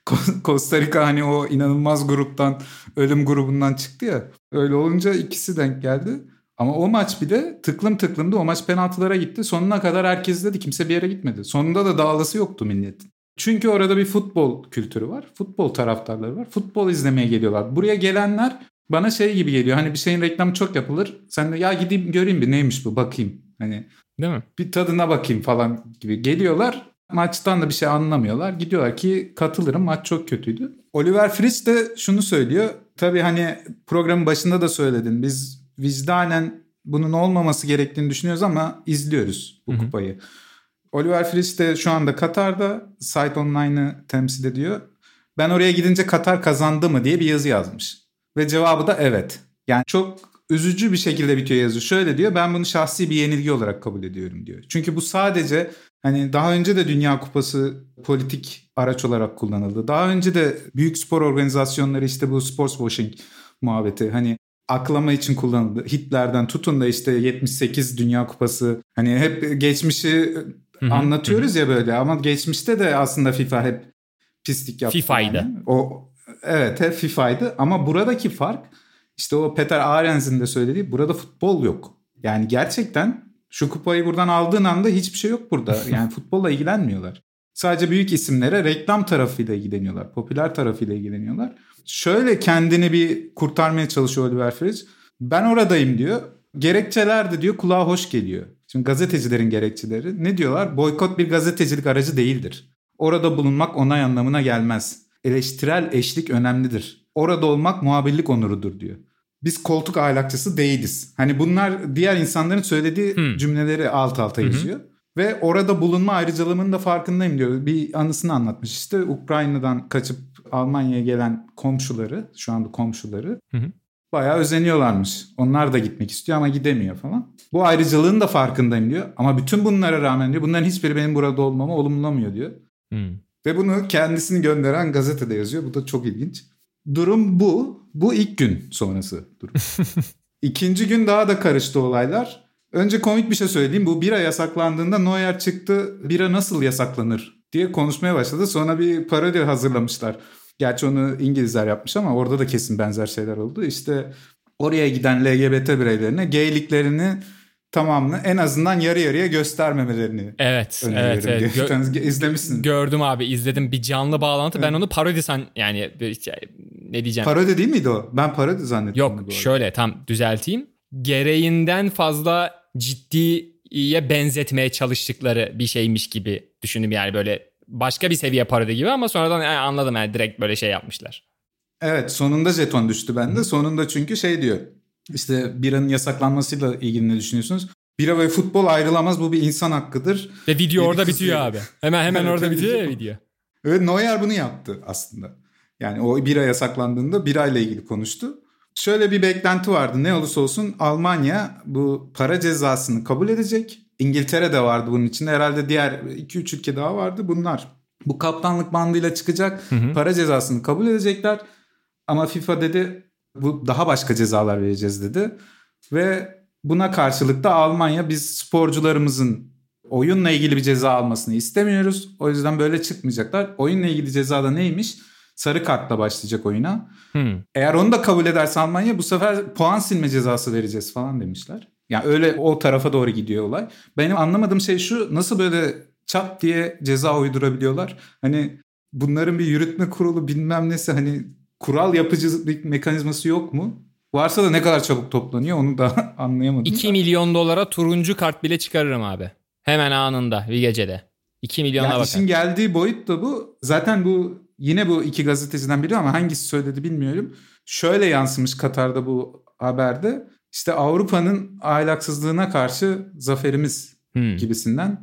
(laughs) Costa Rica hani o inanılmaz gruptan ölüm grubundan çıktı ya. Öyle olunca ikisi denk geldi. Ama o maç bile tıklım tıklımdı. O maç penaltılara gitti. Sonuna kadar herkes dedi. Kimse bir yere gitmedi. Sonunda da dağılısı yoktu milletin. Çünkü orada bir futbol kültürü var. Futbol taraftarları var. Futbol izlemeye geliyorlar. Buraya gelenler bana şey gibi geliyor. Hani bir şeyin reklamı çok yapılır. Sen de ya gideyim göreyim bir neymiş bu bakayım. Hani Değil mi? Bir tadına bakayım falan gibi geliyorlar. Maçtan da bir şey anlamıyorlar. Gidiyorlar ki katılırım maç çok kötüydü. Oliver Fritz de şunu söylüyor. Tabii hani programın başında da söyledin. Biz vicdanen bunun olmaması gerektiğini düşünüyoruz ama izliyoruz bu Hı-hı. kupayı. Oliver Fritz de şu anda Katar'da Sight Online'ı temsil ediyor. Ben oraya gidince Katar kazandı mı diye bir yazı yazmış. Ve cevabı da evet. Yani çok üzücü bir şekilde bitiyor yazı. Şöyle diyor ben bunu şahsi bir yenilgi olarak kabul ediyorum diyor. Çünkü bu sadece hani daha önce de Dünya Kupası politik araç olarak kullanıldı. Daha önce de büyük spor organizasyonları işte bu sports washing muhabbeti hani aklama için kullanıldı. Hitler'den tutun da işte 78 Dünya Kupası hani hep geçmişi anlatıyoruz ya böyle ama geçmişte de aslında FIFA hep pislik yaptı. FIFA'ydı. Yani. O evet hep FIFA'ydı ama buradaki fark işte o Peter Arens'in de söylediği burada futbol yok. Yani gerçekten şu kupayı buradan aldığın anda hiçbir şey yok burada. (laughs) Yani futbolla ilgilenmiyorlar. Sadece büyük isimlere reklam tarafıyla ilgileniyorlar. Popüler tarafıyla ilgileniyorlar. Şöyle kendini bir kurtarmaya çalışıyor Oliver Fritz. Ben oradayım diyor. Gerekçeler de diyor kulağa hoş geliyor. Şimdi gazetecilerin gerekçeleri ne diyorlar? Boykot bir gazetecilik aracı değildir. Orada bulunmak onay anlamına gelmez. Eleştirel eşlik önemlidir. Orada olmak muhabirlik onurudur diyor. Biz koltuk ahlakçısı değiliz. Hani bunlar diğer insanların söylediği hmm. cümleleri alt alta yazıyor. Hmm. Ve orada bulunma ayrıcalığımın da farkındayım diyor. Bir anısını anlatmış işte Ukrayna'dan kaçıp Almanya'ya gelen komşuları, şu anda komşuları hı hı. Bayağı özeniyorlarmış. Onlar da gitmek istiyor ama gidemiyor falan. Bu ayrıcalığın da farkındayım diyor. Ama bütün bunlara rağmen diyor bunların hiçbiri benim burada olmamı olumlamıyor diyor. Hı. Ve bunu kendisini gönderen gazetede yazıyor. Bu da çok ilginç. Durum bu. Bu ilk gün sonrası durum. (laughs) İkinci gün daha da karıştı olaylar. Önce komik bir şey söyleyeyim. Bu bira yasaklandığında Neuer çıktı. Bira nasıl yasaklanır diye konuşmaya başladı. Sonra bir parodi hazırlamışlar. Gerçi onu İngilizler yapmış ama orada da kesin benzer şeyler oldu. İşte oraya giden LGBT bireylerine gayliklerini tamamını en azından yarı yarıya göstermemelerini Evet, evet, evet. Gö- (laughs) İzlemişsin. Gördüm abi, izledim. Bir canlı bağlantı. Evet. Ben onu parodi san yani ne diyeceğim? Parodi değil miydi o? Ben parodi zannettim. Yok, şöyle tam düzelteyim. Gereğinden fazla ciddiye benzetmeye çalıştıkları bir şeymiş gibi düşündüm yani böyle başka bir seviye parodi gibi ama sonradan yani anladım yani direkt böyle şey yapmışlar. Evet sonunda jeton düştü bende. Sonunda çünkü şey diyor. İşte biranın yasaklanmasıyla ilgili ne düşünüyorsunuz? Bira ve futbol ayrılamaz bu bir insan hakkıdır. Ve video orada bitiyor abi. Hemen hemen orada bitiyor ya video. Evet Neuer bunu yaptı aslında. Yani o bira yasaklandığında birayla ilgili konuştu. Şöyle bir beklenti vardı. Ne olursa olsun Almanya bu para cezasını kabul edecek. İngiltere de vardı bunun içinde. Herhalde diğer 2-3 ülke daha vardı. Bunlar bu kaptanlık bandıyla çıkacak. Hı hı. Para cezasını kabul edecekler. Ama FIFA dedi bu daha başka cezalar vereceğiz dedi. Ve buna karşılık da Almanya biz sporcularımızın oyunla ilgili bir ceza almasını istemiyoruz. O yüzden böyle çıkmayacaklar. Oyunla ilgili ceza da neymiş? Sarı kartla başlayacak oyuna. Hmm. Eğer onu da kabul ederse Almanya bu sefer puan silme cezası vereceğiz falan demişler. Yani öyle o tarafa doğru gidiyor olay. Benim anlamadığım şey şu nasıl böyle çat diye ceza uydurabiliyorlar? Hani bunların bir yürütme kurulu bilmem nesi hani kural yapıcı bir mekanizması yok mu? Varsa da ne kadar çabuk toplanıyor onu da (laughs) anlayamadım. 2 milyon dolara turuncu kart bile çıkarırım abi. Hemen anında bir gecede. 2 milyona yani bakar. İşin geldiği boyut da bu. Zaten bu yine bu iki gazeteciden biri ama hangisi söyledi bilmiyorum. Şöyle yansımış Katar'da bu haberde. İşte Avrupa'nın ahlaksızlığına karşı zaferimiz hmm. gibisinden.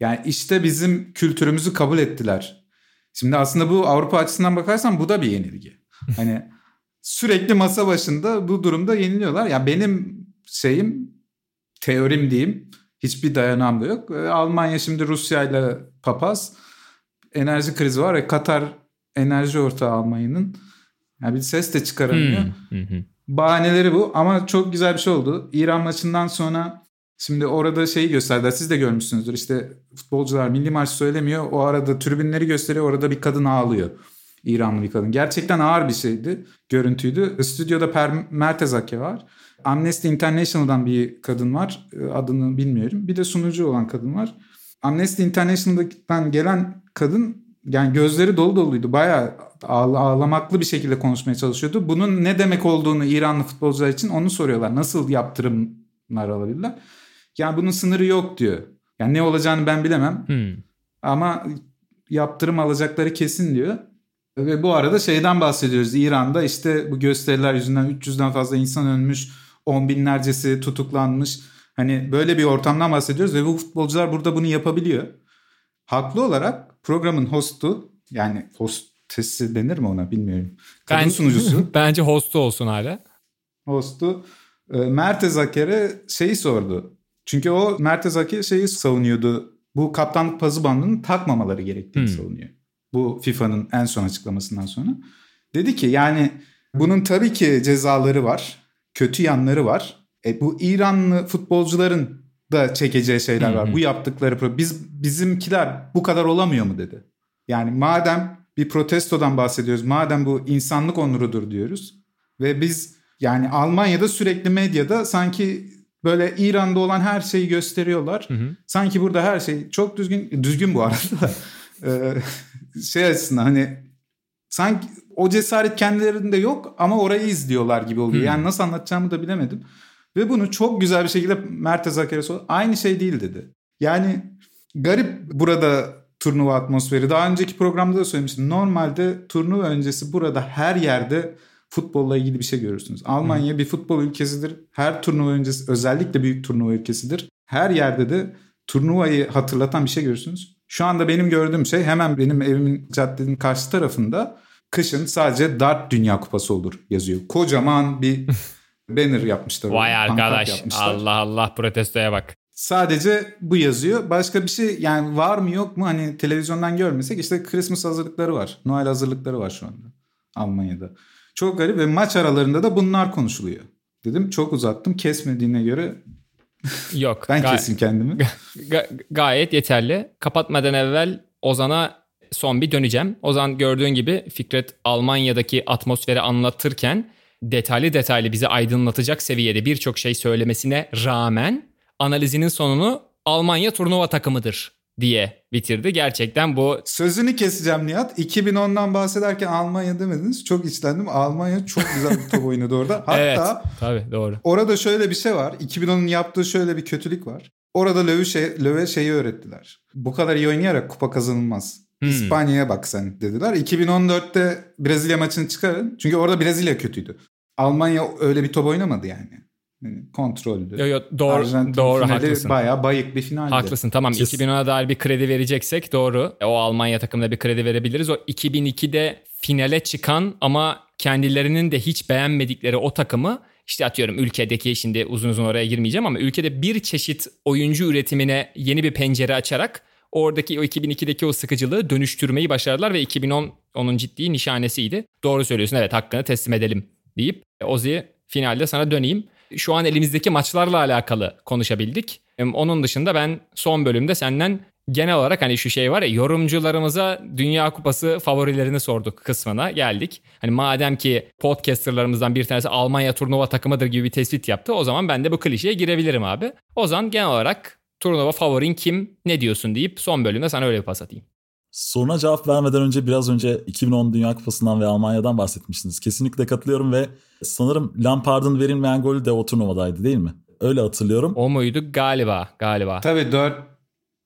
Yani işte bizim kültürümüzü kabul ettiler. Şimdi aslında bu Avrupa açısından bakarsan bu da bir yenilgi. (laughs) Hani sürekli masa başında bu durumda yeniliyorlar. Ya yani benim şeyim teorim diyeyim hiçbir dayanağım da yok. Ee, Almanya şimdi Rusya ile papaz enerji krizi var. E, Katar enerji ortağı Almanya'nın. Yani bir ses de çıkaramıyor. Hmm. Bahaneleri bu ama çok güzel bir şey oldu. İran maçından sonra şimdi orada şeyi gösterdiler. Siz de görmüşsünüzdür. İşte futbolcular milli marş söylemiyor. O arada tribünleri gösteriyor. Orada bir kadın ağlıyor. İranlı bir kadın. Gerçekten ağır bir şeydi. Görüntüydü. Stüdyoda Per Mertezake var. Amnesty International'dan bir kadın var. Adını bilmiyorum. Bir de sunucu olan kadın var. Amnesty International'dan gelen kadın yani gözleri dolu doluydu. Bayağı ağlamaklı bir şekilde konuşmaya çalışıyordu. Bunun ne demek olduğunu İranlı futbolcular için onu soruyorlar. Nasıl yaptırımlar alabilirler? Yani bunun sınırı yok diyor. Yani ne olacağını ben bilemem. Hmm. ama yaptırım alacakları kesin diyor. Ve bu arada şeyden bahsediyoruz. İran'da işte bu gösteriler yüzünden 300'den fazla insan ölmüş, on binlercesi tutuklanmış. Hani böyle bir ortamdan bahsediyoruz ve bu futbolcular burada bunu yapabiliyor. Haklı olarak programın hostu yani hostesi denir mi ona bilmiyorum. Kadın ben, sunucusu. (laughs) Bence hostu olsun hala. Hostu e, Mertez Aker'e şeyi sordu. Çünkü o Mertez Aker şeyi savunuyordu. Bu kaptanlık pazı bandını takmamaları gerektiğini hmm. savunuyor. Bu FIFA'nın en son açıklamasından sonra. Dedi ki yani bunun tabii ki cezaları var. Kötü yanları var. E, bu İranlı futbolcuların da çekeceği şeyler var. Bu yaptıkları biz bizimkiler bu kadar olamıyor mu dedi. Yani madem bir protestodan bahsediyoruz. Madem bu insanlık onurudur diyoruz ve biz yani Almanya'da sürekli medyada sanki böyle İran'da olan her şeyi gösteriyorlar. Hı hı. Sanki burada her şey çok düzgün düzgün bu arada. ee, (laughs) şey açısından hani sanki o cesaret kendilerinde yok ama orayı izliyorlar gibi oluyor. Hı. Yani nasıl anlatacağımı da bilemedim. Ve bunu çok güzel bir şekilde Mert Zakere aynı şey değil dedi. Yani garip burada turnuva atmosferi. Daha önceki programda da söylemiştim. Normalde turnuva öncesi burada her yerde futbolla ilgili bir şey görürsünüz. Almanya Hı. bir futbol ülkesidir. Her turnuva öncesi özellikle büyük turnuva ülkesidir. Her yerde de turnuvayı hatırlatan bir şey görürsünüz. Şu anda benim gördüğüm şey hemen benim evimin caddenin karşı tarafında kışın sadece Dart Dünya Kupası olur yazıyor. Kocaman bir (laughs) banner yapmışlar. Vay arkadaş yapmışlar. Allah Allah protestoya bak. Sadece bu yazıyor. Başka bir şey yani var mı yok mu hani televizyondan görmesek işte Christmas hazırlıkları var. Noel hazırlıkları var şu anda Almanya'da. Çok garip ve maç aralarında da bunlar konuşuluyor. Dedim çok uzattım kesmediğine göre (laughs) Yok. ben keseyim kendimi. (laughs) Ga- gayet yeterli. Kapatmadan evvel Ozan'a son bir döneceğim. Ozan gördüğün gibi Fikret Almanya'daki atmosferi anlatırken detaylı detaylı bizi aydınlatacak seviyede birçok şey söylemesine rağmen analizinin sonunu Almanya turnuva takımıdır diye bitirdi. Gerçekten bu... Sözünü keseceğim Nihat. 2010'dan bahsederken Almanya demediniz. Çok içlendim. Almanya çok güzel bir top oynadı orada. (laughs) Hatta evet, tabii doğru. Orada şöyle bir şey var. 2010'un yaptığı şöyle bir kötülük var. Orada Löw'e şey, Löw'e şeyi öğrettiler. Bu kadar iyi oynayarak kupa kazanılmaz. Hmm. İspanya'ya bak sen dediler. 2014'te Brezilya maçını çıkarın. Çünkü orada Brezilya kötüydü. Almanya öyle bir top oynamadı yani. Yani kontrollü. Yo, yo, doğru, Arjantin doğru haklısın. Bayağı bayık bir finaldi. Haklısın tamam Kes... 2010'a dair bir kredi vereceksek doğru. O Almanya takımına bir kredi verebiliriz. O 2002'de finale çıkan ama kendilerinin de hiç beğenmedikleri o takımı işte atıyorum ülkedeki şimdi uzun uzun oraya girmeyeceğim ama ülkede bir çeşit oyuncu üretimine yeni bir pencere açarak oradaki o 2002'deki o sıkıcılığı dönüştürmeyi başardılar ve 2010 onun ciddi nişanesiydi. Doğru söylüyorsun evet hakkını teslim edelim deyip Ozi finalde sana döneyim şu an elimizdeki maçlarla alakalı konuşabildik. Onun dışında ben son bölümde senden genel olarak hani şu şey var ya yorumcularımıza Dünya Kupası favorilerini sorduk kısmına geldik. Hani madem ki podcasterlarımızdan bir tanesi Almanya turnuva takımıdır gibi bir tespit yaptı o zaman ben de bu klişeye girebilirim abi. O zaman genel olarak turnuva favorin kim ne diyorsun deyip son bölümde sana öyle bir pas atayım. Soruna cevap vermeden önce biraz önce 2010 Dünya Kupası'ndan ve Almanya'dan bahsetmiştiniz. Kesinlikle katılıyorum ve sanırım Lampard'ın verilmeyen golü de o turnuvadaydı değil mi? Öyle hatırlıyorum. O muydu? Galiba. Galiba. Tabii 4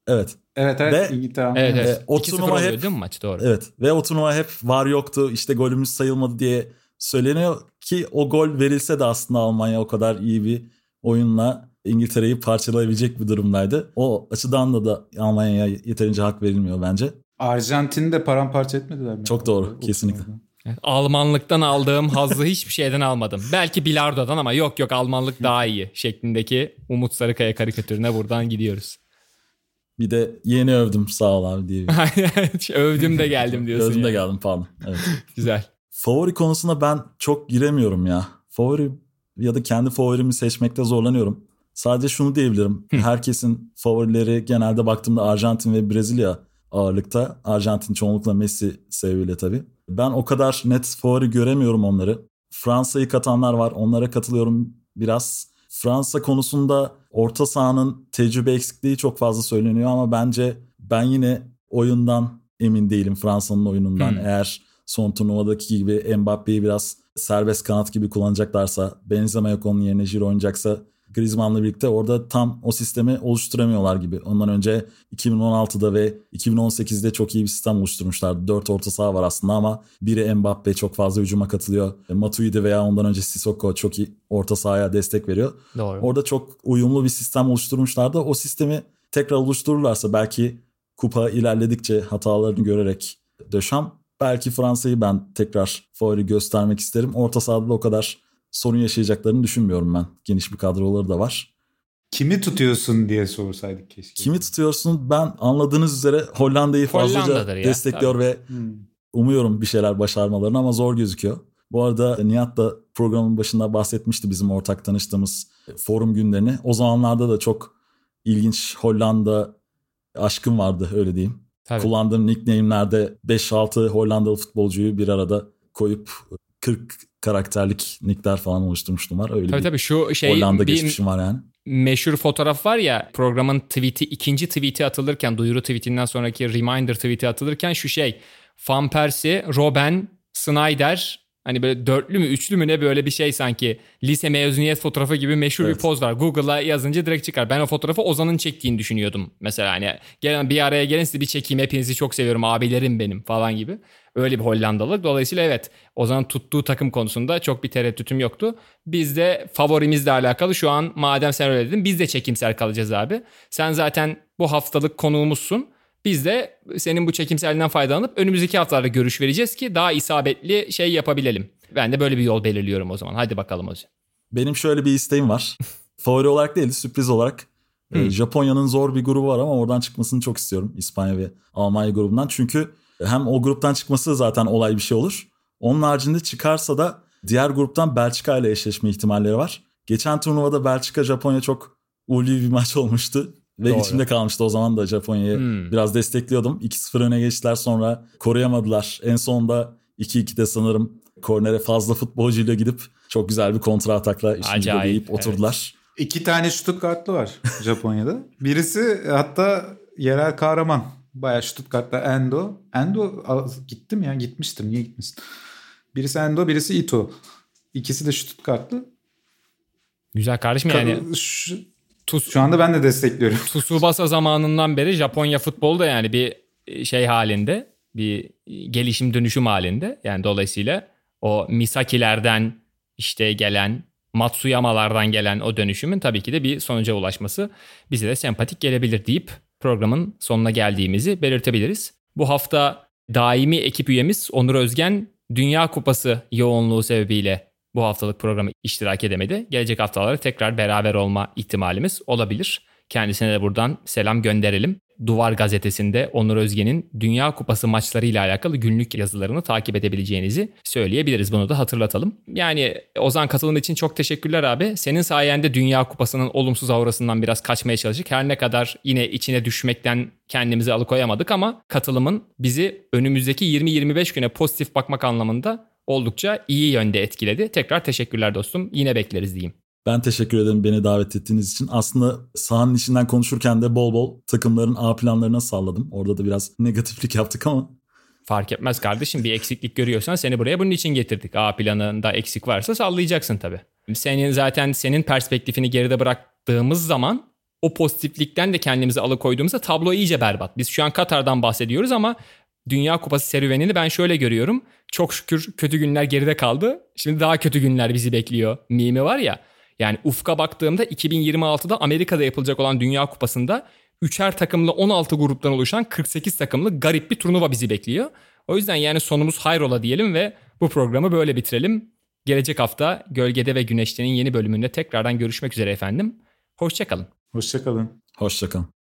Evet. Evet evet ve, İngiltere. Evet, evet. E, o turnuva hep, değil mi maç doğru. Evet ve o turnuva hep var yoktu işte golümüz sayılmadı diye söyleniyor ki o gol verilse de aslında Almanya o kadar iyi bir oyunla İngiltere'yi parçalayabilecek bir durumdaydı. O açıdan da da Almanya'ya yeterince hak verilmiyor bence. Arjantin'i de paramparça etmediler mi? Çok doğru. kesinlikle. Evet, Almanlıktan aldığım hazzı hiçbir şeyden almadım. Belki bilardodan ama yok yok Almanlık daha iyi şeklindeki Umut Sarıkaya karikatürüne buradan gidiyoruz. Bir de yeni övdüm sağ ol abi diye. (laughs) Övdüm de geldim diyorsun. Övdüm yani. de geldim pardon. Evet. (laughs) Güzel. Favori konusuna ben çok giremiyorum ya. Favori ya da kendi favorimi seçmekte zorlanıyorum. Sadece şunu diyebilirim. Herkesin favorileri genelde baktığımda Arjantin ve Brezilya ağırlıkta. Arjantin çoğunlukla Messi sebebiyle tabii. Ben o kadar net favori göremiyorum onları. Fransa'yı katanlar var. Onlara katılıyorum biraz. Fransa konusunda orta sahanın tecrübe eksikliği çok fazla söyleniyor ama bence ben yine oyundan emin değilim Fransa'nın oyunundan. Hmm. Eğer son turnuvadaki gibi Mbappe'yi biraz serbest kanat gibi kullanacaklarsa Benzema yok onun yerine Giroud oynayacaksa Griezmann'la birlikte orada tam o sistemi oluşturamıyorlar gibi. Ondan önce 2016'da ve 2018'de çok iyi bir sistem oluşturmuşlardı. Dört orta saha var aslında ama biri Mbappe çok fazla hücuma katılıyor. Matuidi veya ondan önce Sissoko çok iyi orta sahaya destek veriyor. Doğru. Orada çok uyumlu bir sistem oluşturmuşlardı. O sistemi tekrar oluştururlarsa belki kupa ilerledikçe hatalarını görerek Döşam belki Fransa'yı ben tekrar favori göstermek isterim. Orta sahada da o kadar sorun yaşayacaklarını düşünmüyorum ben. Geniş bir kadroları da var. Kimi tutuyorsun diye sorsaydık keşke. Kimi tutuyorsun? Ben anladığınız üzere Hollanda'yı fazlaca destekliyor tabii. ve Hmm. umuyorum bir şeyler başarmalarını ama zor gözüküyor. Bu arada Nihat da programın başında bahsetmişti bizim ortak tanıştığımız forum günlerini. O zamanlarda da çok ilginç Hollanda aşkım vardı öyle diyeyim. Tabii. Kullandığım nickname'lerde 5-6 Hollandalı futbolcuyu bir arada koyup 40 karakterlik nickler falan oluşturmuştum var. Öyle Tabii bir tabii şu şey Hollanda bir geçmişim var yani. meşhur fotoğraf var ya programın tweet'i ikinci tweet'i atılırken duyuru tweetinden sonraki reminder tweet'i atılırken şu şey Van Persie, Robben, Snyder hani böyle dörtlü mü üçlü mü ne böyle bir şey sanki lise mezuniyet fotoğrafı gibi meşhur bir Evet. poz var. Google'a yazınca direkt çıkar. Ben o fotoğrafı Ozan'ın çektiğini düşünüyordum mesela hani gelen bir araya gelin sizi bir çekeyim hepinizi çok seviyorum abilerim benim falan gibi. Öyle bir Hollandalık. Dolayısıyla evet Ozan'ın tuttuğu takım konusunda çok bir tereddütüm yoktu. Biz de favorimizle alakalı şu an madem sen öyle dedin biz de çekimser kalacağız abi. Sen zaten bu haftalık konuğumuzsun. Biz de senin bu çekimselliğinden faydalanıp önümüzdeki haftalarda görüş vereceğiz ki daha isabetli şey yapabilelim. Ben de böyle bir yol belirliyorum o zaman. Hadi bakalım hocam. Benim şöyle bir isteğim var. (laughs) Favori olarak değil de sürpriz olarak. Hmm. Japonya'nın zor bir grubu var ama oradan çıkmasını çok istiyorum. İspanya ve Almanya grubundan. Çünkü hem o gruptan çıkması zaten olay bir şey olur. Onun haricinde çıkarsa da diğer gruptan Belçika ile eşleşme ihtimalleri var. Geçen turnuvada Belçika Japonya çok ulvi bir maç (laughs) olmuştu. Ve Doğru. içimde kalmıştı o zaman da Japonya'yı Hmm. biraz destekliyordum. 2-0 öne geçtiler sonra koruyamadılar. En sonunda 2-2'de sanırım kornere fazla futbolcuyla gidip çok güzel bir kontra atakla işini Acayip, belirleyip evet. oturdular. İki tane Stuttgartlı var Japonya'da. Birisi hatta yerel kahraman. Bayağı Stuttgart'ta Endo. Endo gittim ya gitmiştim. Niye gitmişsin? Birisi Endo birisi Ito. İkisi de Stuttgartlı. Güzel kardeşim yani Şu, Tus, şu anda ben de destekliyorum. (laughs) Tsubasa zamanından beri Japonya futbolu da yani bir şey halinde, bir gelişim dönüşüm halinde. Yani dolayısıyla o Misaki'lerden işte gelen, Matsuyama'lardan gelen o dönüşümün tabii ki de bir sonuca ulaşması bize de sempatik gelebilir deyip programın sonuna geldiğimizi belirtebiliriz. Bu hafta daimi ekip üyemiz Onur Özgen Dünya Kupası yoğunluğu sebebiyle bu haftalık programı iştirak edemedi. Gelecek haftalarda tekrar beraber olma ihtimalimiz olabilir. Kendisine de buradan selam gönderelim. Duvar gazetesinde Onur Özgen'in Dünya Kupası maçlarıyla alakalı günlük yazılarını takip edebileceğinizi söyleyebiliriz. Bunu da hatırlatalım. Yani Ozan katılım için çok teşekkürler abi. Senin sayende Dünya Kupası'nın olumsuz aurasından biraz kaçmaya çalıştık. Her ne kadar yine içine düşmekten kendimizi alıkoyamadık ama katılımın bizi önümüzdeki 20-25 güne pozitif bakmak anlamında oldukça iyi yönde etkiledi. Tekrar teşekkürler dostum. Yine bekleriz diyeyim. Ben teşekkür ederim beni davet ettiğiniz için. Aslında sahanın içinden konuşurken de bol bol takımların A planlarına salladım. Orada da biraz negatiflik yaptık ama Fark etmez kardeşim bir eksiklik görüyorsan seni buraya bunun için getirdik. A planında eksik varsa sallayacaksın tabii. Senin zaten senin perspektifini geride bıraktığımız zaman o pozitiflikten de kendimizi alıkoyduğumuzda tablo iyice berbat. Biz şu an Katar'dan bahsediyoruz ama Dünya Kupası serüvenini ben şöyle görüyorum. Çok şükür kötü günler geride kaldı. Şimdi daha kötü günler bizi bekliyor. Mimi var ya. Yani ufka baktığımda 2026'da Amerika'da yapılacak olan Dünya Kupası'nda üçer takımlı 16 gruptan oluşan 48 takımlı garip bir turnuva bizi bekliyor. O yüzden yani sonumuz hayrola diyelim ve bu programı böyle bitirelim. Gelecek hafta Gölgede ve Güneşte'nin yeni bölümünde tekrardan görüşmek üzere efendim. Hoşçakalın. Hoşçakalın. hoşçakalın.